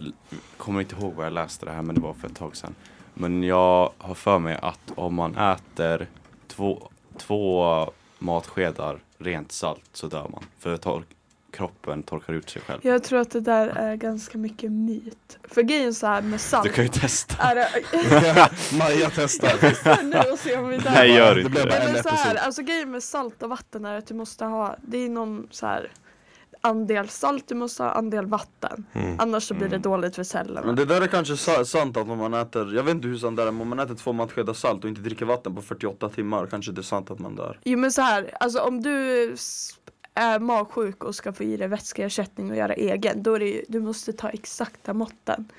kommer inte ihåg var jag läste det här men det var för ett tag sedan. Men jag har för mig att om man äter två, två matskedar rent salt så dör man. För tor- kroppen torkar ut sig själv. Jag tror att det där är ganska mycket myt. För grejen så här med salt. Du kan ju testa. är det, <laughs> Maja testar. nu och se om vi där. Nej gör Det inte bara det. Nej, en men så här, alltså grejen med salt och vatten är att du måste ha, det är någon så här andel salt, du måste ha andel vatten. Mm. Annars så blir det Mm. dåligt för cellerna. Men det där är kanske sa- sant att om man äter, jag vet inte hur sant det är, men om man äter två matskedar salt och inte dricker vatten på 48 timmar kanske det är sant att man dör. Jo men så här, alltså om du är magsjuk och ska få i dig vätskeersättning och göra egen, då är det ju, du måste ta exakta måtten.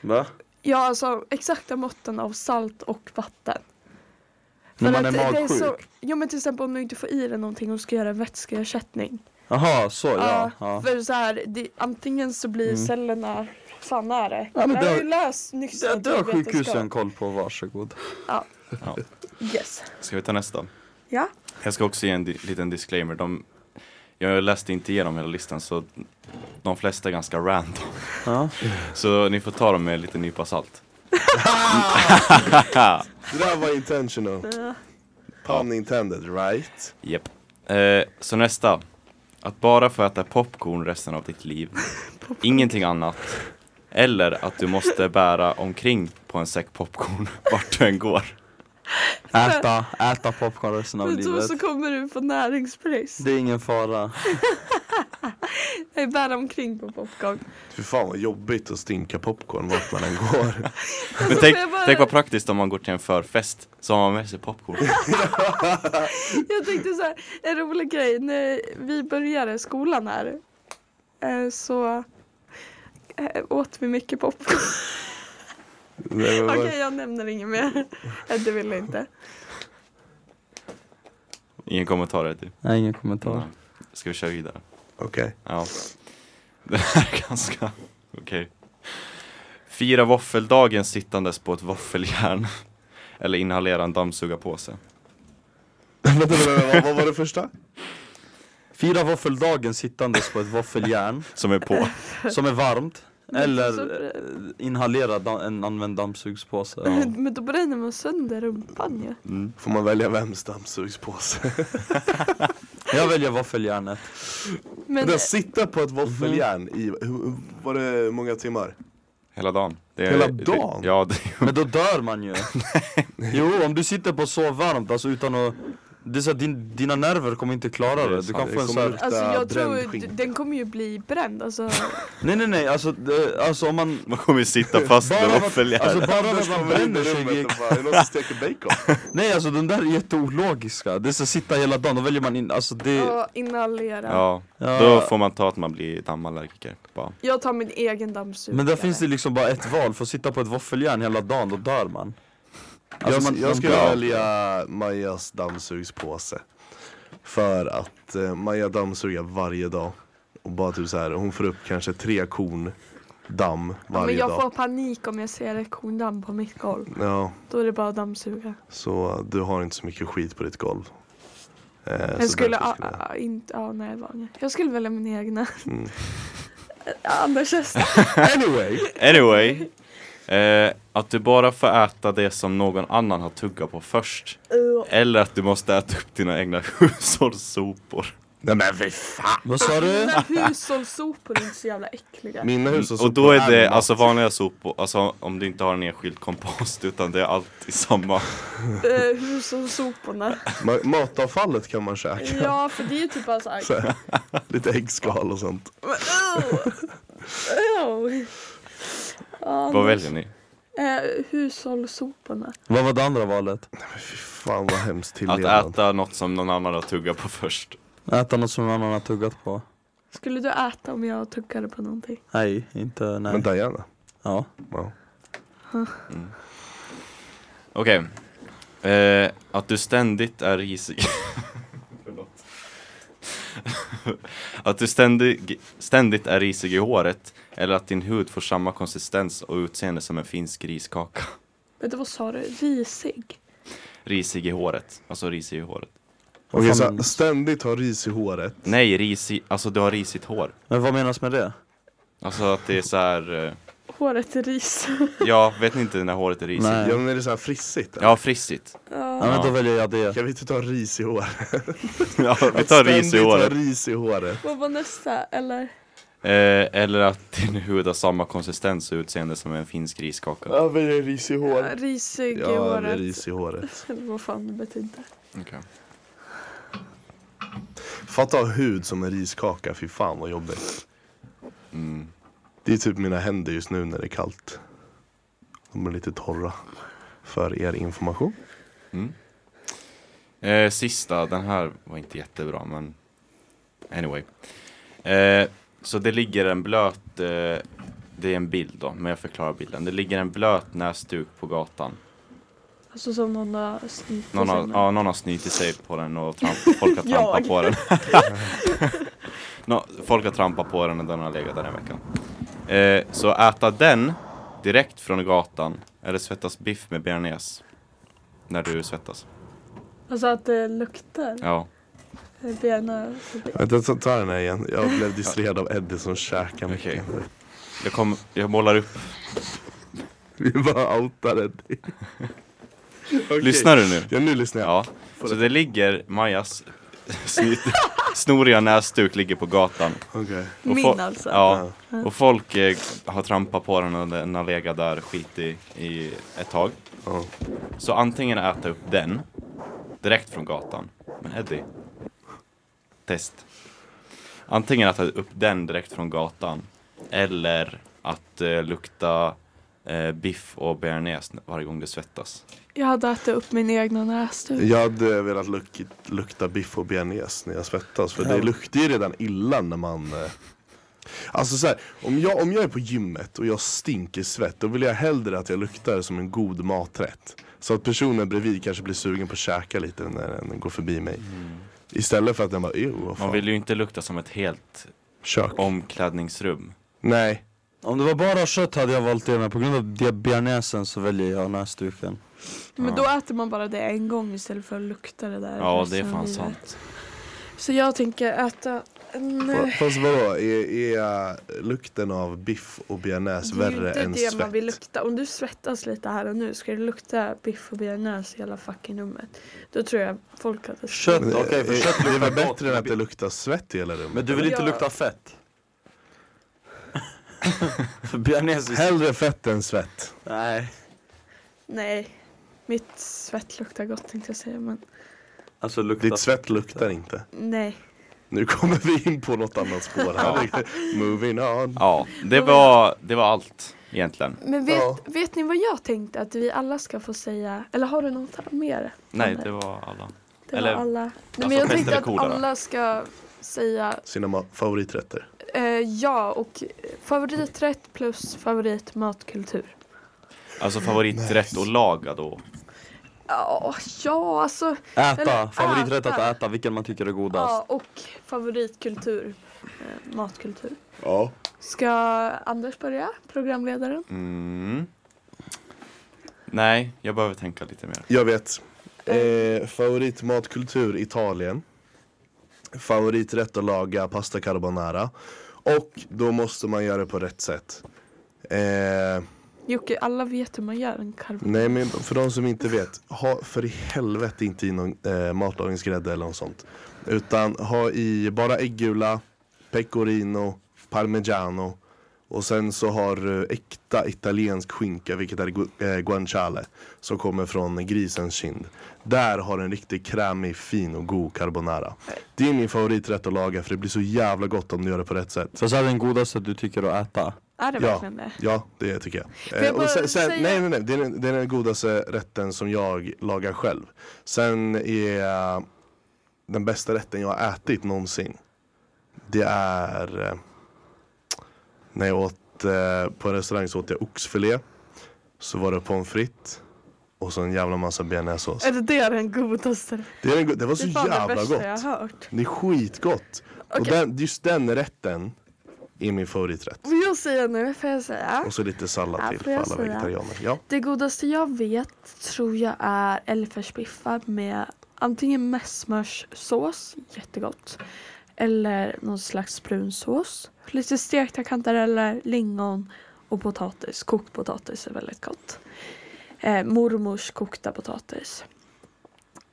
Va? Ja alltså exakta måtten av salt och vatten. När man är att det- det så, magsjuk? Jo men till exempel om du inte får i dig någonting och ska göra vätskeersättning. Jaha, så ja. ja. För så här, det, antingen så blir Mm. cellerna, fan är det? Ja, men jag det har ju läst nyss Det, det har sjukhusen koll på, varsågod. Yes. Ska vi ta nästa? Ja. Jag ska också ge en di- liten disclaimer. De, jag läste inte igenom hela listan så de flesta är ganska random. Ja. Så ni får ta dem med lite nypa salt. <laughs> Det där var intentional. Ja. Pun intended, right? Japp. Eh, så nästa. Att bara få äta popcorn resten av ditt liv. Ingenting annat. Eller att du måste bära omkring på en säck popcorn <laughs> vart du än går. Äta, äta popcorn resten av livet. så kommer du få näringsbrist. Det är ingen fara. <laughs> Jag bär omkring på popcorn. Fy fan vad jobbigt att stinka popcorn vart man än går. <laughs> <laughs> Men tänk, får jag bara- tänk vad praktiskt om man går till en förfest så har man med sig popcorn. Jag tänkte så här, en rolig grej. När vi började skolan här eh, så eh, åt vi mycket popcorn. Okej, vad- jag nämner inget mer. Eh, <laughs> Det vill jag inte. Ingen kommentar är det. Nej, ingen kommentar. Nej. Ska vi köra vidare? Okej. Ja. <laughs> Det här är ganska okej. Fira våffeldagen sittandes på ett våffeljärn. <laughs> Eller inhalera en dammsugarpåse. Vänta, vänta, vad var det första? Fira våffeldagen sittandes på ett våffeljärn Som är på. som är varmt. Eller Så- eh, inhalera en använd dammsugspåse. Ja. <laughs> Men då bränner man sönder rumpan ju. Mm. Får man välja vems dammsugspåse? <laughs> Jag väljer våffeljärnet. Men Men sitta på ett våffeljärn i, hur- var det många timmar? Hela dagen. Det är, Hela dagen? Det, ja, det, Men då dör man ju. <laughs> Jo, om du sitter på så varmt, alltså utan att det är så att din, dina nerver kommer inte klara Det. Du kan Det få en kommer så här, Alltså jag tror den kommer ju bli bränd alltså. <laughs> Nej nej nej, alltså, det, alltså om man Man kommer ju sitta fast med våffeljärn. alltså, bara när man bränner sig någon som steker bacon? <laughs> Nej alltså de där är jätteologiska, det är så sitta hela dagen, då väljer man in, alltså det Ja, inhalera. Ja, ja. då får man ta att man blir dammallergiker. Bara. Jag tar min egen dammsugare. Men där finns det liksom bara ett val, för att sitta på ett våffeljärn hela dagen, då dör man Alltså, jag, man- jag man skulle välja Majas dammsugspåse. För att eh, Maja dammsuger varje dag. Och bara typ så här, hon får upp kanske tre korn damm ja, varje men jag dag. får panik om jag ser ett korndamm på mitt golv. Ja, Då är det bara att dammsuga. så du har inte så mycket skit på ditt golv. Eh, Jag skulle, jag- ah, inte, ja nej vanliga. Jag skulle välja min egna. Mm. <laughs> Anders. <laughs> Anyway, Anyway, eh, att du bara får äta det som någon annan har tuggat på först. Eller att du måste äta upp dina egna <laughs> hushållssopor. nej men fy fan. Vad sa du? Mina hushållssopor är inte så jävla äckliga. Mina hushållssopor Och då är det mat. alltså vanliga sopor, alltså om du inte har en enskild kompost utan det är alltid samma. Eh, hushållssoporna. Ma- matavfallet kan man käka. Ja för det är ju typ bara såhär. Så <laughs> Lite äggskal och sånt. <laughs> Vad väljer ni? Eh, hushållssoporna. Vad var det andra valet? Fy fan vad hemskt Att tillredande. äta något som någon annan har tuggat på först. Äta något som någon annan har tuggat på? Skulle du äta om jag tuggade på någonting? Nej, inte nej Men Diana. Ja Ja. Okej. Eh, att du ständigt är risig. <laughs> <laughs> Att du ständig, ständigt är risig i håret. Eller att din hud får samma konsistens och utseende som en finsk riskaka. Du vad sa du? Risig? Risig i håret. Alltså risig i håret. Okej, fan- så ständigt ha ris i håret. Nej, risig, alltså du har risigt hår. Men vad menas med det? Alltså att det är så här. Eh, Håret är ris. <laughs> ja, vet ni inte när håret är risigt? Nej. Ja men är det så här frissigt? eller? Ja, frissigt. Ja, ja. men då väljer jag det Kan vi inte ta ris i håret? <laughs> Ja, vi tar ris i Ständigt ha håret. ris i håret. Vad var nästa? Eller? Eh, eller att <laughs> din hud har samma konsistens och utseende som en finsk riskaka. Ja men det är ris i håret. Risig i Ja, det är håret. ris i håret. <laughs> Eller vad fan det betyder. Okej. Fatta ha hud som en riskaka, fy fan vad jobbigt. Mm. Det är typ mina händer just nu när det är kallt. De är lite torra. För er information. Mm. Eh, sista, den här var inte jättebra men anyway. Eh, så det ligger en blöt, eh, det är en bild då, men jag förklarar bilden. Det ligger en blöt näsduk på gatan. Alltså som någon har snitit Någon har, sig ja, någon har snytit sig på den och tramp, folk har <laughs> trampat på den. <laughs> Nå, folk har trampat på den och den har legat där en vecka. Eh, så äta den direkt från gatan eller svettas biff med bearnaise. När du svettas. Alltså att det luktar. Ja. Vänta, ta- ta den här igen. Jag blev distraherad av Eddie som käkar mycket. Okej. Jag, kom, jag målar upp. Vi bara outar Eddie. Okej. <laughs> Lyssnar du nu? Ja nu lyssnar jag. Ja. Så det ligger Majas <laughs> snoriga näsduk ligger på gatan. Och Min alltså. Ja. Och folk eh, har trampat på den och den har legat där skit i, ett tag. Ja. Så antingen äta upp den direkt från gatan. Men Eddie. Test. Antingen äta upp den direkt från gatan. Eller att eh, lukta eh, biff och bearnaise varje gång du svettas. Jag hade ätit upp min egna näsduk. Jag hade velat luk lukta biff och bearnaise när jag svettas. För det Ja. luktar ju redan illa när man eh... Alltså så här, om jag, om jag är på gymmet och jag stinker svett Då vill jag hellre att jag luktar som en god maträtt Så att personen bredvid kanske blir sugen på att käka lite när den går förbi mig Istället för att den bara, ew vad fan Man vill ju inte lukta som ett helt Kök omklädningsrum. Nej, Om det var bara kött hade jag valt det men på grund av det bearnaisen så väljer jag näsduken Men då äter man bara det en gång istället för att lukta det där Ja, det är av fan livet. sant. Så jag tänker äta fast vadå? Är, är lukten av biff och bearnaise Det är ju värre inte än det svett? man vill lukta. Om du svettas lite här och nu, ska det lukta biff och bearnaise i hela fucking rummet. Då tror jag folk hade... Kött, okej för eh, kött Det är luktar väl bättre än att det luktar svett i hela rummet? Men du vill inte Ja. lukta fett? <laughs> för bearnaise är... Hellre fett än svett Nej Nej, mitt svett luktar gott tänkte jag säga men... Alltså lukta. Ditt svett luktar inte. Nej. Nu kommer vi in på något annat spår här. Moving on. Ja, det var, det var allt egentligen. Men vet, Ja. vet ni vad jag tänkte att vi alla ska få säga? Eller har du något mer? Nej, det var alla. Det eller- var alla. Nej, alltså men jag tänkte att alla ska säga Sina favoriträtter. eh, ja och favoriträtt plus favoritmatkultur. Alltså favoriträtt att laga då. Ja, ja alltså. Äta, Eller favoriträtt att äta. äta, vilken man tycker är godast. Ja, och favoritkultur. Eh, matkultur. Ja. Ska Anders börja? Programledaren? Mm. Nej, jag behöver tänka lite mer. Jag vet. Eh, favoritmatkultur Italien. Favoriträtt att laga pasta carbonara. Och då måste man göra det på rätt sätt. Eh, Jocke, alla vet hur man gör en carbonara. nej men för de som inte vet, ha för i helvete inte i någon eh, matlagningsgrädde eller något sånt. Utan ha i bara äggula, pecorino, parmigiano. Och sen så har du äkta italiensk skinka, vilket är gu- eh, guanciale. Som kommer från grisens kind. Där har du en riktigt krämig, fin och god carbonara. Det är min favoriträtt att laga för det blir så jävla gott om du gör det på rätt sätt. Fast är det den godaste du tycker att äta? Är det Ja. verkligen det? Ja, det tycker jag. jag Eh, och sen, sen, säga- Nej, nej, nej. Det är, det är den godaste rätten som jag lagar själv. Sen är eh, den bästa rätten jag har ätit någonsin. Det är eh, när jag åt eh, på en restaurang så åt jag oxfilé. Så var det pommes frites. Och så en jävla massa bearnaisesås. Är det det den godaste? Det, är den, go- det var så Det är fan det jävla värsta jag gott. har hört. Det är skitgott. Och Okej. den, just den rätten är min favoriträtt. Vill jag säga nu? Får jag säga? Och så lite sallad Ja, till får för alla säga? vegetarianer. Ja. Det godaste jag vet tror jag är älgfärsbiffar med antingen messmörssås, jättegott. Eller någon slags brunsås. Lite stekta kantareller, lingon och potatis. Kokt potatis är väldigt gott. Eh, mormors kokta potatis.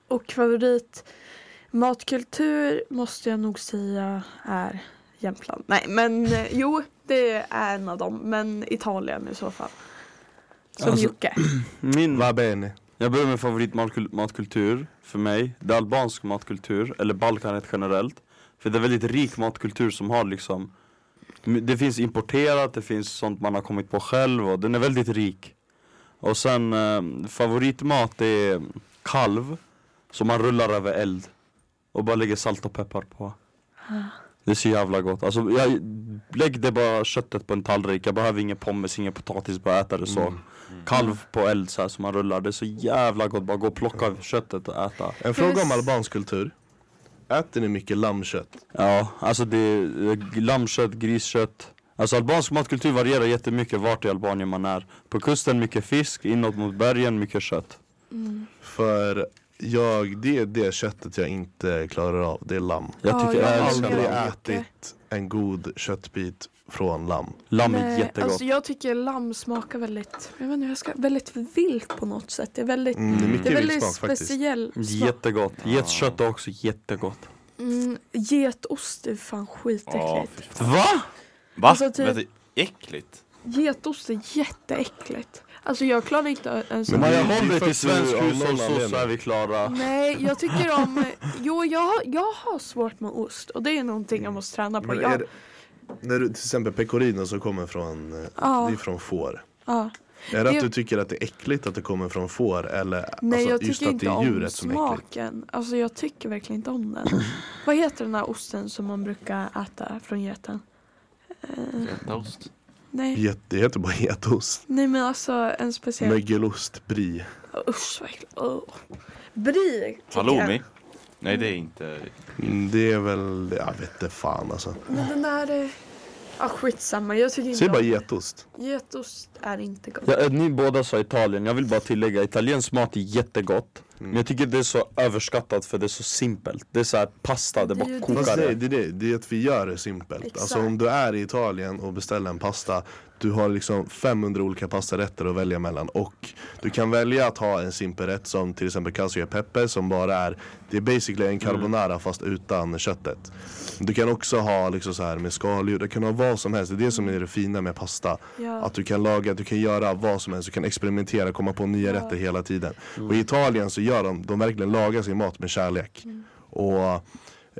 Och favorit matkultur måste jag nog säga är Jämtland. Nej men eh, jo, det är en av dem. Men Italien i så fall. Som Alltså- Jocke. <clears throat> Min, Va bene. jag börjar med favoritmatkultur för mig. Det är albansk matkultur, eller Balkanet generellt. För det är väldigt rik matkultur som har liksom Det finns importerat, det finns sånt man har kommit på själv och den är väldigt rik. Och sen eh, favoritmat är kalv som man rullar över eld och bara lägger salt och peppar på. Det är så jävla gott. Alltså, jag, lägg det bara köttet på en tallrik. Jag behöver ingen pommes, ingen potatis, bara äta det så. Kalv på eld så här som man rullar. Det är så jävla gott. Bara gå och plocka köttet och äta. En fråga om albansk kultur. Äter ni mycket lammkött? Ja, alltså det är lammkött, griskött. Alltså albansk matkultur varierar jättemycket vart i Albanien man är. På kusten mycket fisk, inåt mot bergen mycket kött. För jag, det är det köttet jag inte klarar av. Det är lamm. Jag Ja, tycker jag Jag har aldrig lamm. ätit en god köttbit från lamm. Lamm är Nej, jättegott. Alltså jag tycker lamm smakar väldigt, jag vet inte, jag ska, väldigt vilt på något sätt. Det är väldigt, Mm, det är det är väldigt viltsmak faktiskt. speciell smak. Jättegott. Getskött är också jättegott. Mm, getost är fan skitäckligt. fan. Va? Va? Alltså, typ- äckligt. Getost är jätteäckligt. Alltså jag klarar inte ens Men är- det är håller till svensk av hushållsost så är vi klara. Nej, jag <laughs> tycker om... Jo, jag, har- jag har svårt med ost och det är någonting jag måste träna på. Men Jag, är det, när du till exempel pecorino som kommer från, Ja. det är från får. ja. Är det Det- att du tycker att det är äckligt att det kommer från får eller Nej, alltså, jag just tycker att det inte är om djuret som är äckligt? smaken. Alltså jag tycker verkligen inte om den. <clears throat> Vad heter den där osten som man brukar äta från geten? Eh, Fetaost. Nej. Get, det heter bara getost. nej, men alltså en speciell... Mögelost, brie. Usch, vad äckligt. Oh. Tycker Halloumi? Nej, det är inte... Mm, Det är väl, jag vet inte fan alltså. Men den där... eh, Ja, skitsamma. Jag tycker inte Säg bara getost. Getost är inte gott. Ja, ni båda sa Italien, jag vill bara tillägga italiensk mat är jättegott. Men jag tycker det är så överskattat för det är så simpelt. Det är så här pasta, det Det bara kokar det. det, det, det, är att vi gör det simpelt. Exakt. Alltså om du är i Italien och beställer en pasta Du har liksom 500 olika pastarätter att välja mellan och du kan välja att ha en simpel rätt som till exempel cacio e pepe som bara är Det är basically en carbonara fast utan köttet Du kan också ha liksom så här med skaldjur, du kan ha vad som helst, det är det som är det fina med pasta Ja. Att du kan laga, du kan göra vad som helst, du kan experimentera, komma på nya Ja. rätter hela tiden Och i Italien så gör de, de verkligen lagar sin mat med kärlek. Och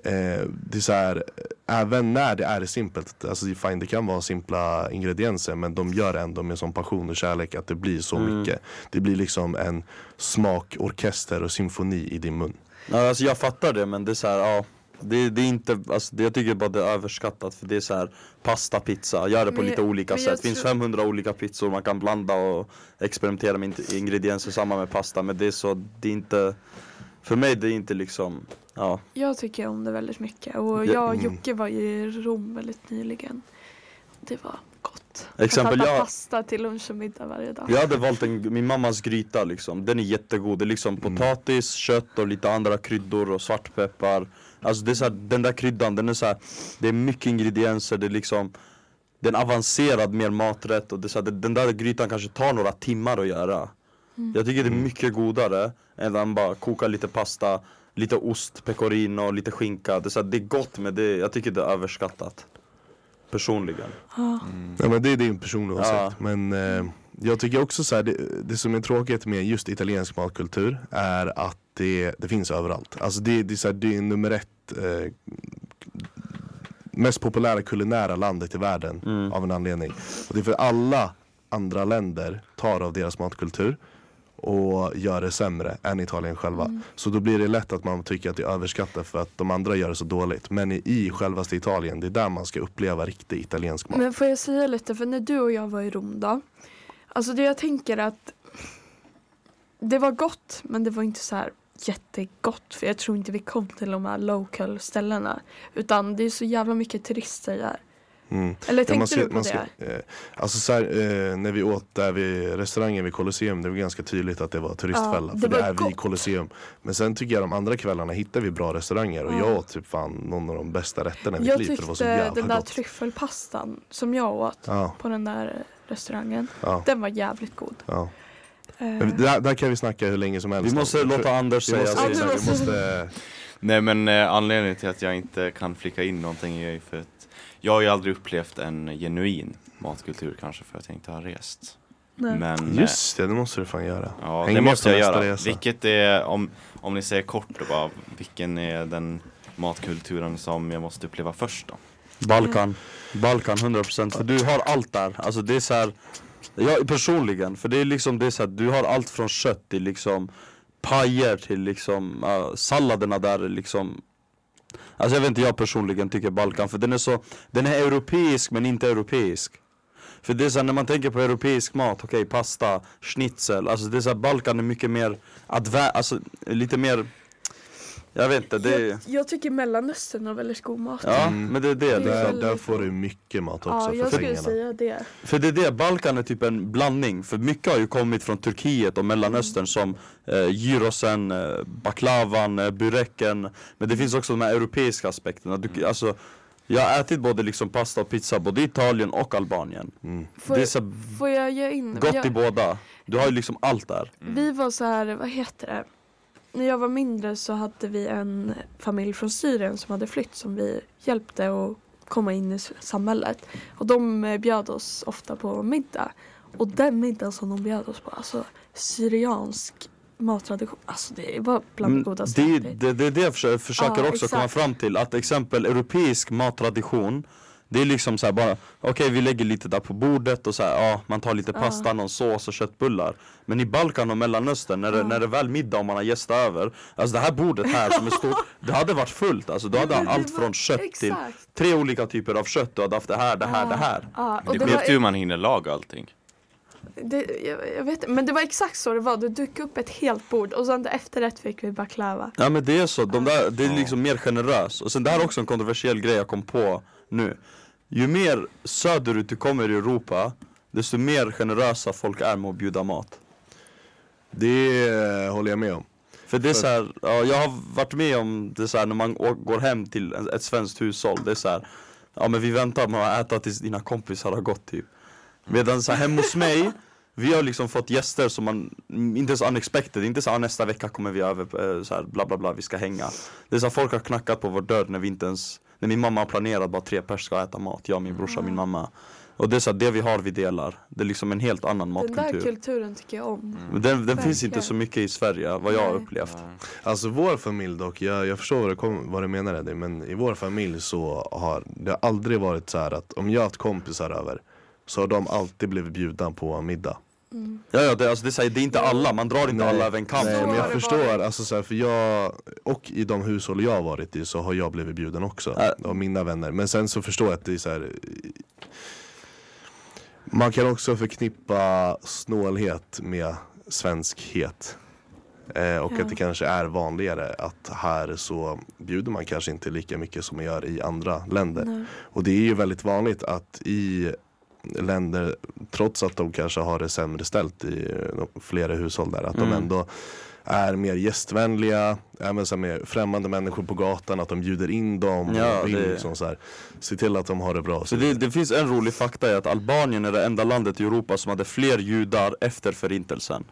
eh, det är så här, även när det är simpelt, alltså fine det kan vara simpla ingredienser men de gör det ändå med sån passion och kärlek att det blir så Mm. mycket. Det blir liksom en smakorkester och symfoni i din mun. Ja, alltså jag fattar det men det är så här, ja det, det är inte, alltså, det, jag tycker bara det är överskattat för det är så här pasta, pizza, gör det på Men lite olika sätt. finns tror- 500 olika pizzor man kan blanda och experimentera med ingredienser samma med pasta men det är så, det är inte För mig det är inte liksom, ja Jag tycker om det väldigt mycket och Ja, jag och mm. Jocke var i Rom väldigt nyligen. Det var gott. Exempel, jag... pasta till lunch och middag varje dag. Jag hade valt en, min mammas gryta liksom, den är jättegod. Det är liksom potatis, kött och lite andra kryddor och svartpeppar. Alltså det är så här, den där kryddan, den är så här, det är mycket ingredienser, det är liksom Det är en avancerad mer maträtt och det är så här, den där grytan kanske tar några timmar att göra. Jag tycker det är mycket godare än att bara koka lite pasta, lite ost, pecorino, lite skinka. Det är, så här, det är gott men det, jag tycker det är överskattat. Personligen. Ja. Ja, men det är din personliga åsikt. Ja. Men eh, jag tycker också så här, det, det som är tråkigt med just italiensk matkultur är att det, det finns överallt. Alltså det, det, är, så här, det är nummer ett eh, mest populära kulinära landet i världen Mm. av en anledning. Och det är för alla andra länder tar av deras matkultur och gör det sämre än Italien själva. Så då blir det lätt att man tycker att det är överskattat för att de andra gör det så dåligt. Men i, i självaste Italien, det är där man ska uppleva riktig italiensk mat. Men får jag säga lite, för när du och jag var i Rom då. Alltså det jag tänker att det var gott men det var inte så här jättegott för jag tror inte vi kom till de här local ställena. Utan det är så jävla mycket turister där. Mm. Eller Ja, tänkte man ska- du på man det? ska- eh, alltså så här, eh, när vi åt där vid restaurangen vid Colosseum, det var ganska tydligt att det var turistfälla. Ja, det för det var är vid gott. Colosseum. Men sen tycker jag de andra kvällarna hittar vi bra restauranger och Ja. jag åt typ fan någon av de bästa rätterna i mitt Jag liv för det var så tyckte jävla den där gott. tryffelpastan som jag åt Ja, på den där restaurangen. ja, Den var jävligt god. ja. Eh, Men där, där kan vi snacka hur länge som helst. Vi måste låta Anders vi säga måste, Ja, sin. du vi måste, <laughs> Nej men eh, anledningen till att jag inte kan flika in någonting är ju för att jag har ju aldrig upplevt en genuin matkultur kanske för att jag inte har rest. nej. Men eh, just det, det måste du fan göra. ja, Häng det måste jag göra. resa. Vilket är, om, om ni säger kort då bara, vilken är den matkulturen som jag måste uppleva först då? Balkan, Balkan 100% för du har allt där, alltså det är så här. Jag personligen, för det är liksom det är så här, du har allt från kött till liksom pajer till liksom uh, salladerna där är liksom Alltså jag vet inte, jag personligen tycker Balkan för den är så, den är europeisk men inte europeisk. För det är så här, när man tänker på europeisk mat, okej pasta, schnitzel, alltså det är så här, Balkan är mycket mer advä, alltså lite mer Jag vet inte, det är jag, jag tycker Mellanöstern har väldigt god mat. Ja, Mm. men det är det Det är. Där, där får du mycket mat också Ja, för jag skulle pengarna. säga det. För det är det, Balkan är typ en blandning. För mycket har ju kommit från Turkiet och Mellanöstern som eh, gyrosen, eh, baklavan, eh, bureken. Men det finns också de här europeiska aspekterna. Du, alltså, jag har ätit både liksom pasta och pizza både i Italien och Albanien. Mm. Får, det är jag, så får jag ge in? gott jag, i båda. Du har ju liksom allt där. Vi var så här, vad heter det? När jag var mindre så hade vi en familj från Syrien som hade flytt som vi hjälpte att komma in i samhället. Och de eh, bjöd oss ofta på middag. Och den middagen som de bjöd oss på, alltså syriansk mattradition, alltså det var bland det Men godaste det, det, det är det jag försöker, försöker Ja, också exakt. komma fram till. Att exempel europeisk mattradition Det är liksom så här bara, okej vi lägger lite där på bordet och så här, ja man tar lite Ja. pasta, någon sås och köttbullar Men i Balkan och Mellanöstern, när det, Ja. när det är väl middag och man har gäster över Alltså det här bordet här som är stort, <laughs> det hade varit fullt alltså Du hade det allt var- från kött till Exakt. tre olika typer av kött Du hade haft det här, det här, Ja. det här Ja, och Det det var, sjukt hur man hinner laga allting. det, jag, jag vet inte, men det var exakt så det var. Du dök upp ett helt bord och sen till efterrätt fick vi baklava. Ja men det är så, de där, det är liksom mer generöst Och sen det här är också en kontroversiell grej jag kom på nu. Ju mer söderut du kommer i Europa Desto mer generösa folk är med att bjuda mat. Det håller jag med om. För det är så här, ja, jag har varit med om det så här, när man går hem till ett svenskt hushåll Det är så här, ja men vi väntar med att äta tills dina kompisar har gått typ. Medan så här, hemma hos mig <laughs> Vi har liksom fått gäster som man, inte så unexpected, inte så här, nästa vecka kommer vi över, eh, så här, bla bla bla, vi ska hänga. Det är så här, folk har knackat på vår dörr när vi inte ens När min mamma har planerat bara tre pers ska äta mat, jag, min brorsa, min mamma Och det är så här, det vi har vi delar. Det är liksom en helt annan Den där matkultur. kulturen tycker jag om. Men den den finns inte så mycket i Sverige vad jag har Nej. upplevt. Alltså vår familj dock, jag, jag förstår vad du, kom, vad du menar Eddie, men i vår familj så har det har aldrig varit så här att om jag har haft kompisar över så har de alltid blivit bjudna på middag. Ja, ja det, alltså, det, är, så här, det är inte alla, man drar inte alla över en kam. Nej men jag förstår, alltså så här, för jag, och i de hushåll jag har varit i så har jag blivit bjuden också Äh. av mina vänner. Men sen så förstår jag att det är så här. Man kan också förknippa snålhet med svenskhet. Eh, och Ja. att det kanske är vanligare att här så bjuder man kanske inte lika mycket som man gör i andra länder. Nej. Och det är ju väldigt vanligt att i länder, trots att de kanske har det sämre ställt i eh, flera hushåll där, att Mm. de ändå är mer gästvänliga, även så med främmande människor på gatan, att de bjuder in dem Ja, och vill det- liksom så här, se till att de har det bra. Så det, det finns en rolig fakta i att Albanien är det enda landet i Europa som hade fler judar efter förintelsen.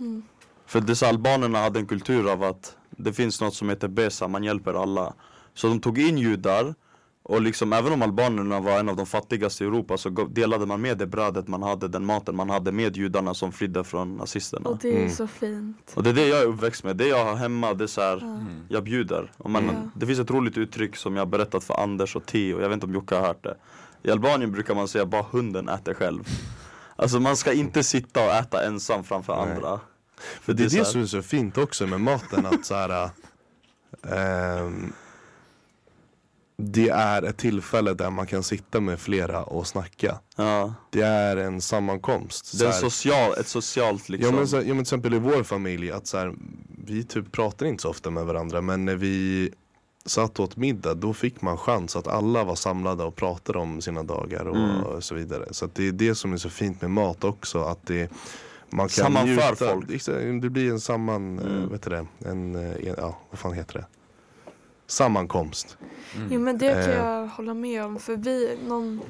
Mm. För dessa albanerna hade en kultur av att det finns något som heter besa, man hjälper alla. Så de tog in judar och liksom även om albanerna var en av de fattigaste i Europa så delade man med det brödet man hade, den maten man hade med judarna som flydde från nazisterna. Och det är Mm. så fint. Och det är det jag är uppväxt med, det jag har hemma det är så här, jag bjuder. Och man, Mm. Det finns ett roligt uttryck som jag har berättat för Anders och Theo, jag vet inte om Jocke har hört det. I Albanien brukar man säga bara hunden äter själv. <laughs> Alltså man ska inte sitta och äta ensam framför Nej. andra. För det är så det här- som är så fint också med maten att så här, <laughs> ehm, Det är ett tillfälle där man kan sitta med flera och snacka. Ja, Det är en sammankomst. det är social, ett socialt liksom. Ja men, så, ja, men till exempel i vår familj, att så här, vi typ pratar inte så ofta med varandra men när vi satt åt middag då fick man chans att alla var samlade och pratade om sina dagar och, Mm. så vidare. Så det är det som är så fint med mat också. Att det, man kan Sammanför njuta- folk. Det blir en samman, Mm. vet du det, en, eh, en, ja vad fan heter det? Sammankomst. Jo men det kan Eh. jag hålla med om för vi, någon,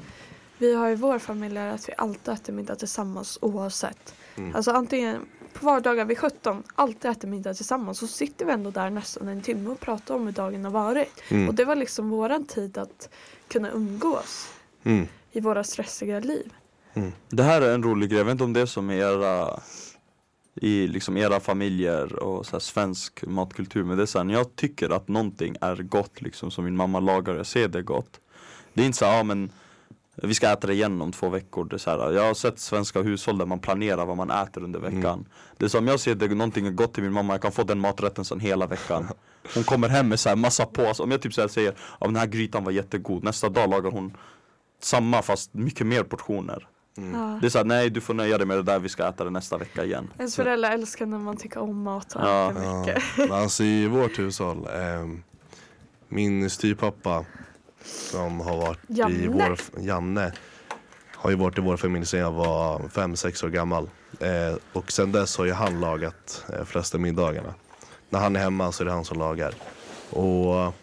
vi har i vår familj att vi alltid äter middag tillsammans oavsett. Mm. Alltså antingen på vardagar vid 17, alltid äter middag tillsammans så sitter vi ändå där nästan en timme och pratar om hur dagen har varit. Mm. Och det var liksom våran tid att kunna umgås Mm. i våra stressiga liv. Det här är en rolig grej, jag vet inte om det är som i era i liksom era familjer och så svensk matkultur. Men det är så här, när jag tycker att någonting är gott liksom som min mamma lagar och jag ser det gott. Det är inte så här, ja men vi ska äta det igen om två veckor. Det så här, Jag har sett svenska hushåll där man planerar vad man äter under veckan. Mm. Det är som jag ser det, någonting är gott till min mamma, jag kan få den maträtten sen hela veckan. <laughs> Hon kommer hem med så här massa påsar, om jag typ så här säger ja den här grytan var jättegod. Nästa dag lagar hon samma fast mycket mer portioner Ja. det är såhär, nej du får nöja dig med det där, vi ska äta det nästa vecka igen. Ens föräldrar älskar när man tycker om mat och Ja. äter Ja, mycket. alltså i vårt hushåll, ehm, min styvpappa som har varit i Janne. vår, Janne, har ju varit i vår familj sedan jag var 5-6 år gammal. Eh, och sen dess har ju han lagat eh, flesta middagarna. När han är hemma så är det han som lagar. Och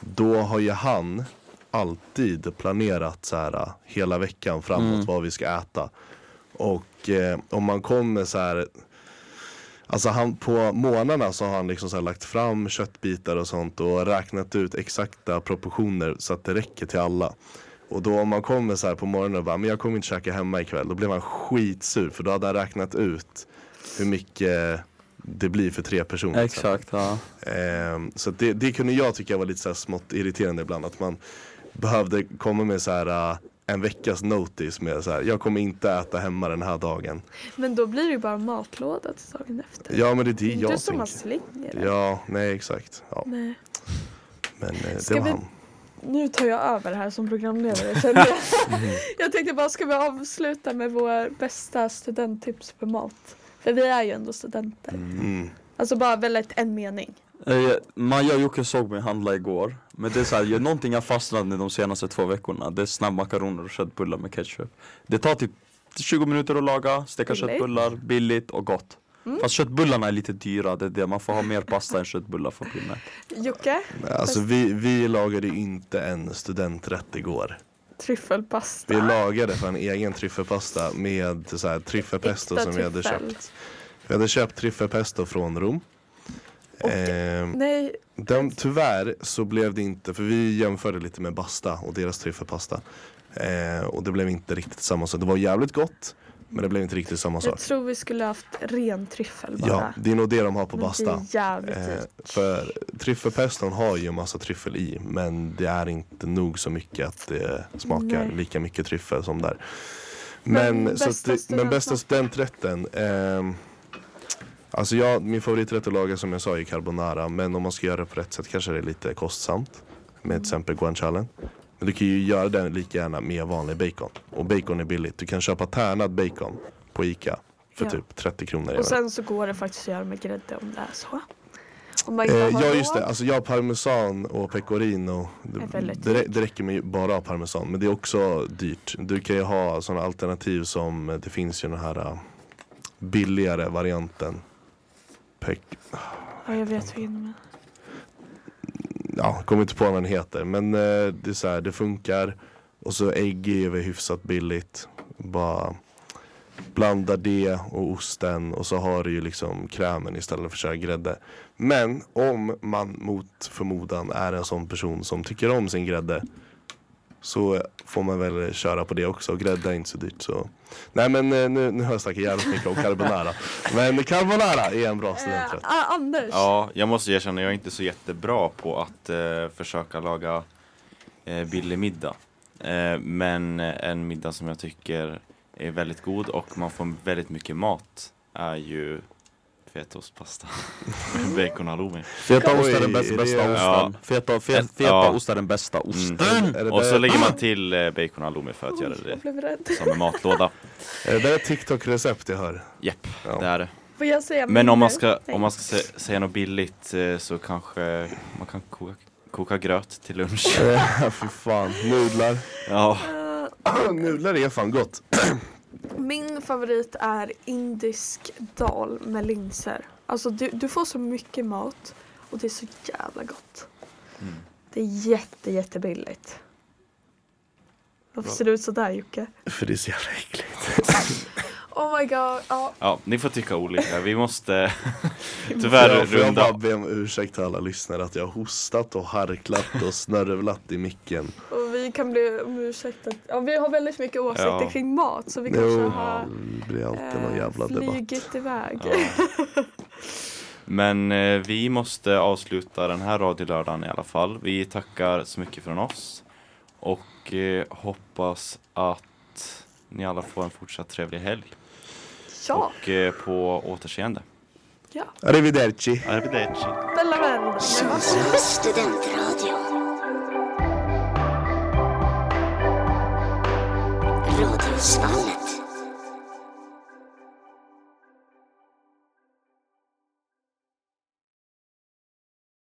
då har ju han alltid planerat så här hela veckan framåt Mm. vad vi ska äta. Och eh, om man kommer så här Alltså han, på månaderna så har han liksom så här lagt fram köttbitar och sånt och räknat ut exakta proportioner så att det räcker till alla. Och då om man kommer så här på morgonen och bara, men jag kommer inte käka hemma ikväll. Då blir man skitsur för då hade han räknat ut hur mycket det blir för tre personer. Exakt, ja. Ehm, så att det, det kunde jag tycka var lite så här smått irriterande ibland. Att man behövde komma med så här äh, en veckas notice med så här, jag kommer inte äta hemma den här dagen. Men då blir det ju bara matlåda till dagen efter. Ja men det är det inte jag som man tänker. slänger. Ja, nej exakt. Ja, Nej. men eh, det var vi- han. Nu tar jag över här som programledare känner jag. <laughs> <laughs> jag tänkte bara, ska vi avsluta med våra bästa studenttips på mat? För vi är ju ändå studenter. Mm. Alltså bara väldigt en mening. Eh, Maja och Jocke såg mig handla igår. Men det är såhär, jag- någonting jag fastnat med de senaste två veckorna. Det är snabbmakaroner och köttbullar med ketchup. Det tar typ 20 minuter att laga, steka Billigt. köttbullar, billigt och gott. Mm. Fast köttbullarna är lite dyra, det är det. Man får ha mer pasta än köttbullar för mätt. Jocke, Alltså vi, vi lagade inte en studenträtt igår. tryffelpasta. Vi lagade för en egen tryffelpasta med så här, tryffelpesto som vi hade köpt. Vi hade köpt tryffelpesto från Rom. Och- Ehm, Nej, den, tyvärr så blev det inte, för vi jämförde lite med Basta och deras tryffelpasta. Eh, och det blev inte riktigt samma sak. Det var jävligt gott, men det blev inte riktigt samma jag sak. tror vi skulle haft ren tryffel bara. Ja, det är nog det de har på Basta. Det är jävligt Eh, för tryffelpeston har ju en massa tryffel i men det är inte nog så mycket att det smakar Nej. lika mycket tryffel som där. Men, Men så bästa att det, men bästa studenträtten ehm, Alltså jag, min favoriträtt att laga som jag sa är carbonara men om man ska göra det på rätt sätt kanske det är lite kostsamt. Med till exempel guanciale. Men du kan ju göra den lika gärna med vanlig bacon. Och bacon är billigt. Du kan köpa tärnad bacon på Ica för Ja. typ 30 kronor. Och sen så går det faktiskt att göra med grädde om det är så. Eh, ja just det, alltså jag har parmesan och pecorino. Det, det, räcker med bara parmesan men det är också dyrt. Du kan ju ha sådana alternativ som, eh, det finns ju den här uh, billigare varianten. Pec, Ja, jag vet vilken men. ja, kommer inte på vad den heter men eh, det är så här, det funkar. Och så ägg är väl hyfsat billigt. Bara blanda det och osten och så har du ju liksom krämen istället för att köra grädde. Men om man mot förmodan är en sån person som tycker om sin grädde så får man väl köra på det också. Grädde är inte så dyrt så. Nej men eh, nu, nu har jag snackat jävligt mycket om carbonara. <laughs> Men carbonara är en bra Eh, studenträtt. ah, Anders. Ja, jag måste erkänna, jag är inte så jättebra på att eh, försöka laga eh, billig middag. Eh, men en middag som jag tycker är väldigt god och man får väldigt mycket mat är ju fetaostpasta. <laughs> Bacon halloumi. Feta Oj, ost är den bästa, är bästa det- osten. Feta, fe, Ett- feta ja. ost är den bästa osten. Mm. Är Och så där- lägger man till eh, bacon halloumi för att göra Oj, jag det som en matlåda. Eh, Det är ett TikTok-recept jag hör. Japp, Ja. det är det. Får jag säga Men om man ska, om man ska sä- säga något billigt eh, så kanske man kan koka, koka gröt till lunch. <laughs> Fy fan, nudlar. Ja, Eh, <clears throat> nudlar är fan gott. <clears throat> Min favorit är indisk dal med linser. Alltså du, du får så mycket mat och det är så jävla gott. Mm. Det är jätte jättebilligt. Varför ser du ut sådär Jocke? För det är så jävla äckligt. <laughs> Oh my god. Ja, ja, ni får tycka olika. Vi måste <laughs> tyvärr jag, får jag bara runda be om ursäkt till alla lyssnare att jag har hostat och harklat och snörvlat i micken. och vi kan bli om ursäkt. att- Ja, vi har väldigt mycket åsikter Ja. kring mat så vi kanske Jo, har det blir alltid någon eh, jävla debatt. flugit iväg. Ja. Men eh, vi måste avsluta den här radiolördagen i alla fall. Vi tackar så mycket från oss och eh, hoppas att ni alla får en fortsatt trevlig helg Ja, och eh, på återseende. ja. Arrivederci. Arrivederci. Bella vänner. Sundsvalls studentradio. Radiosvallet.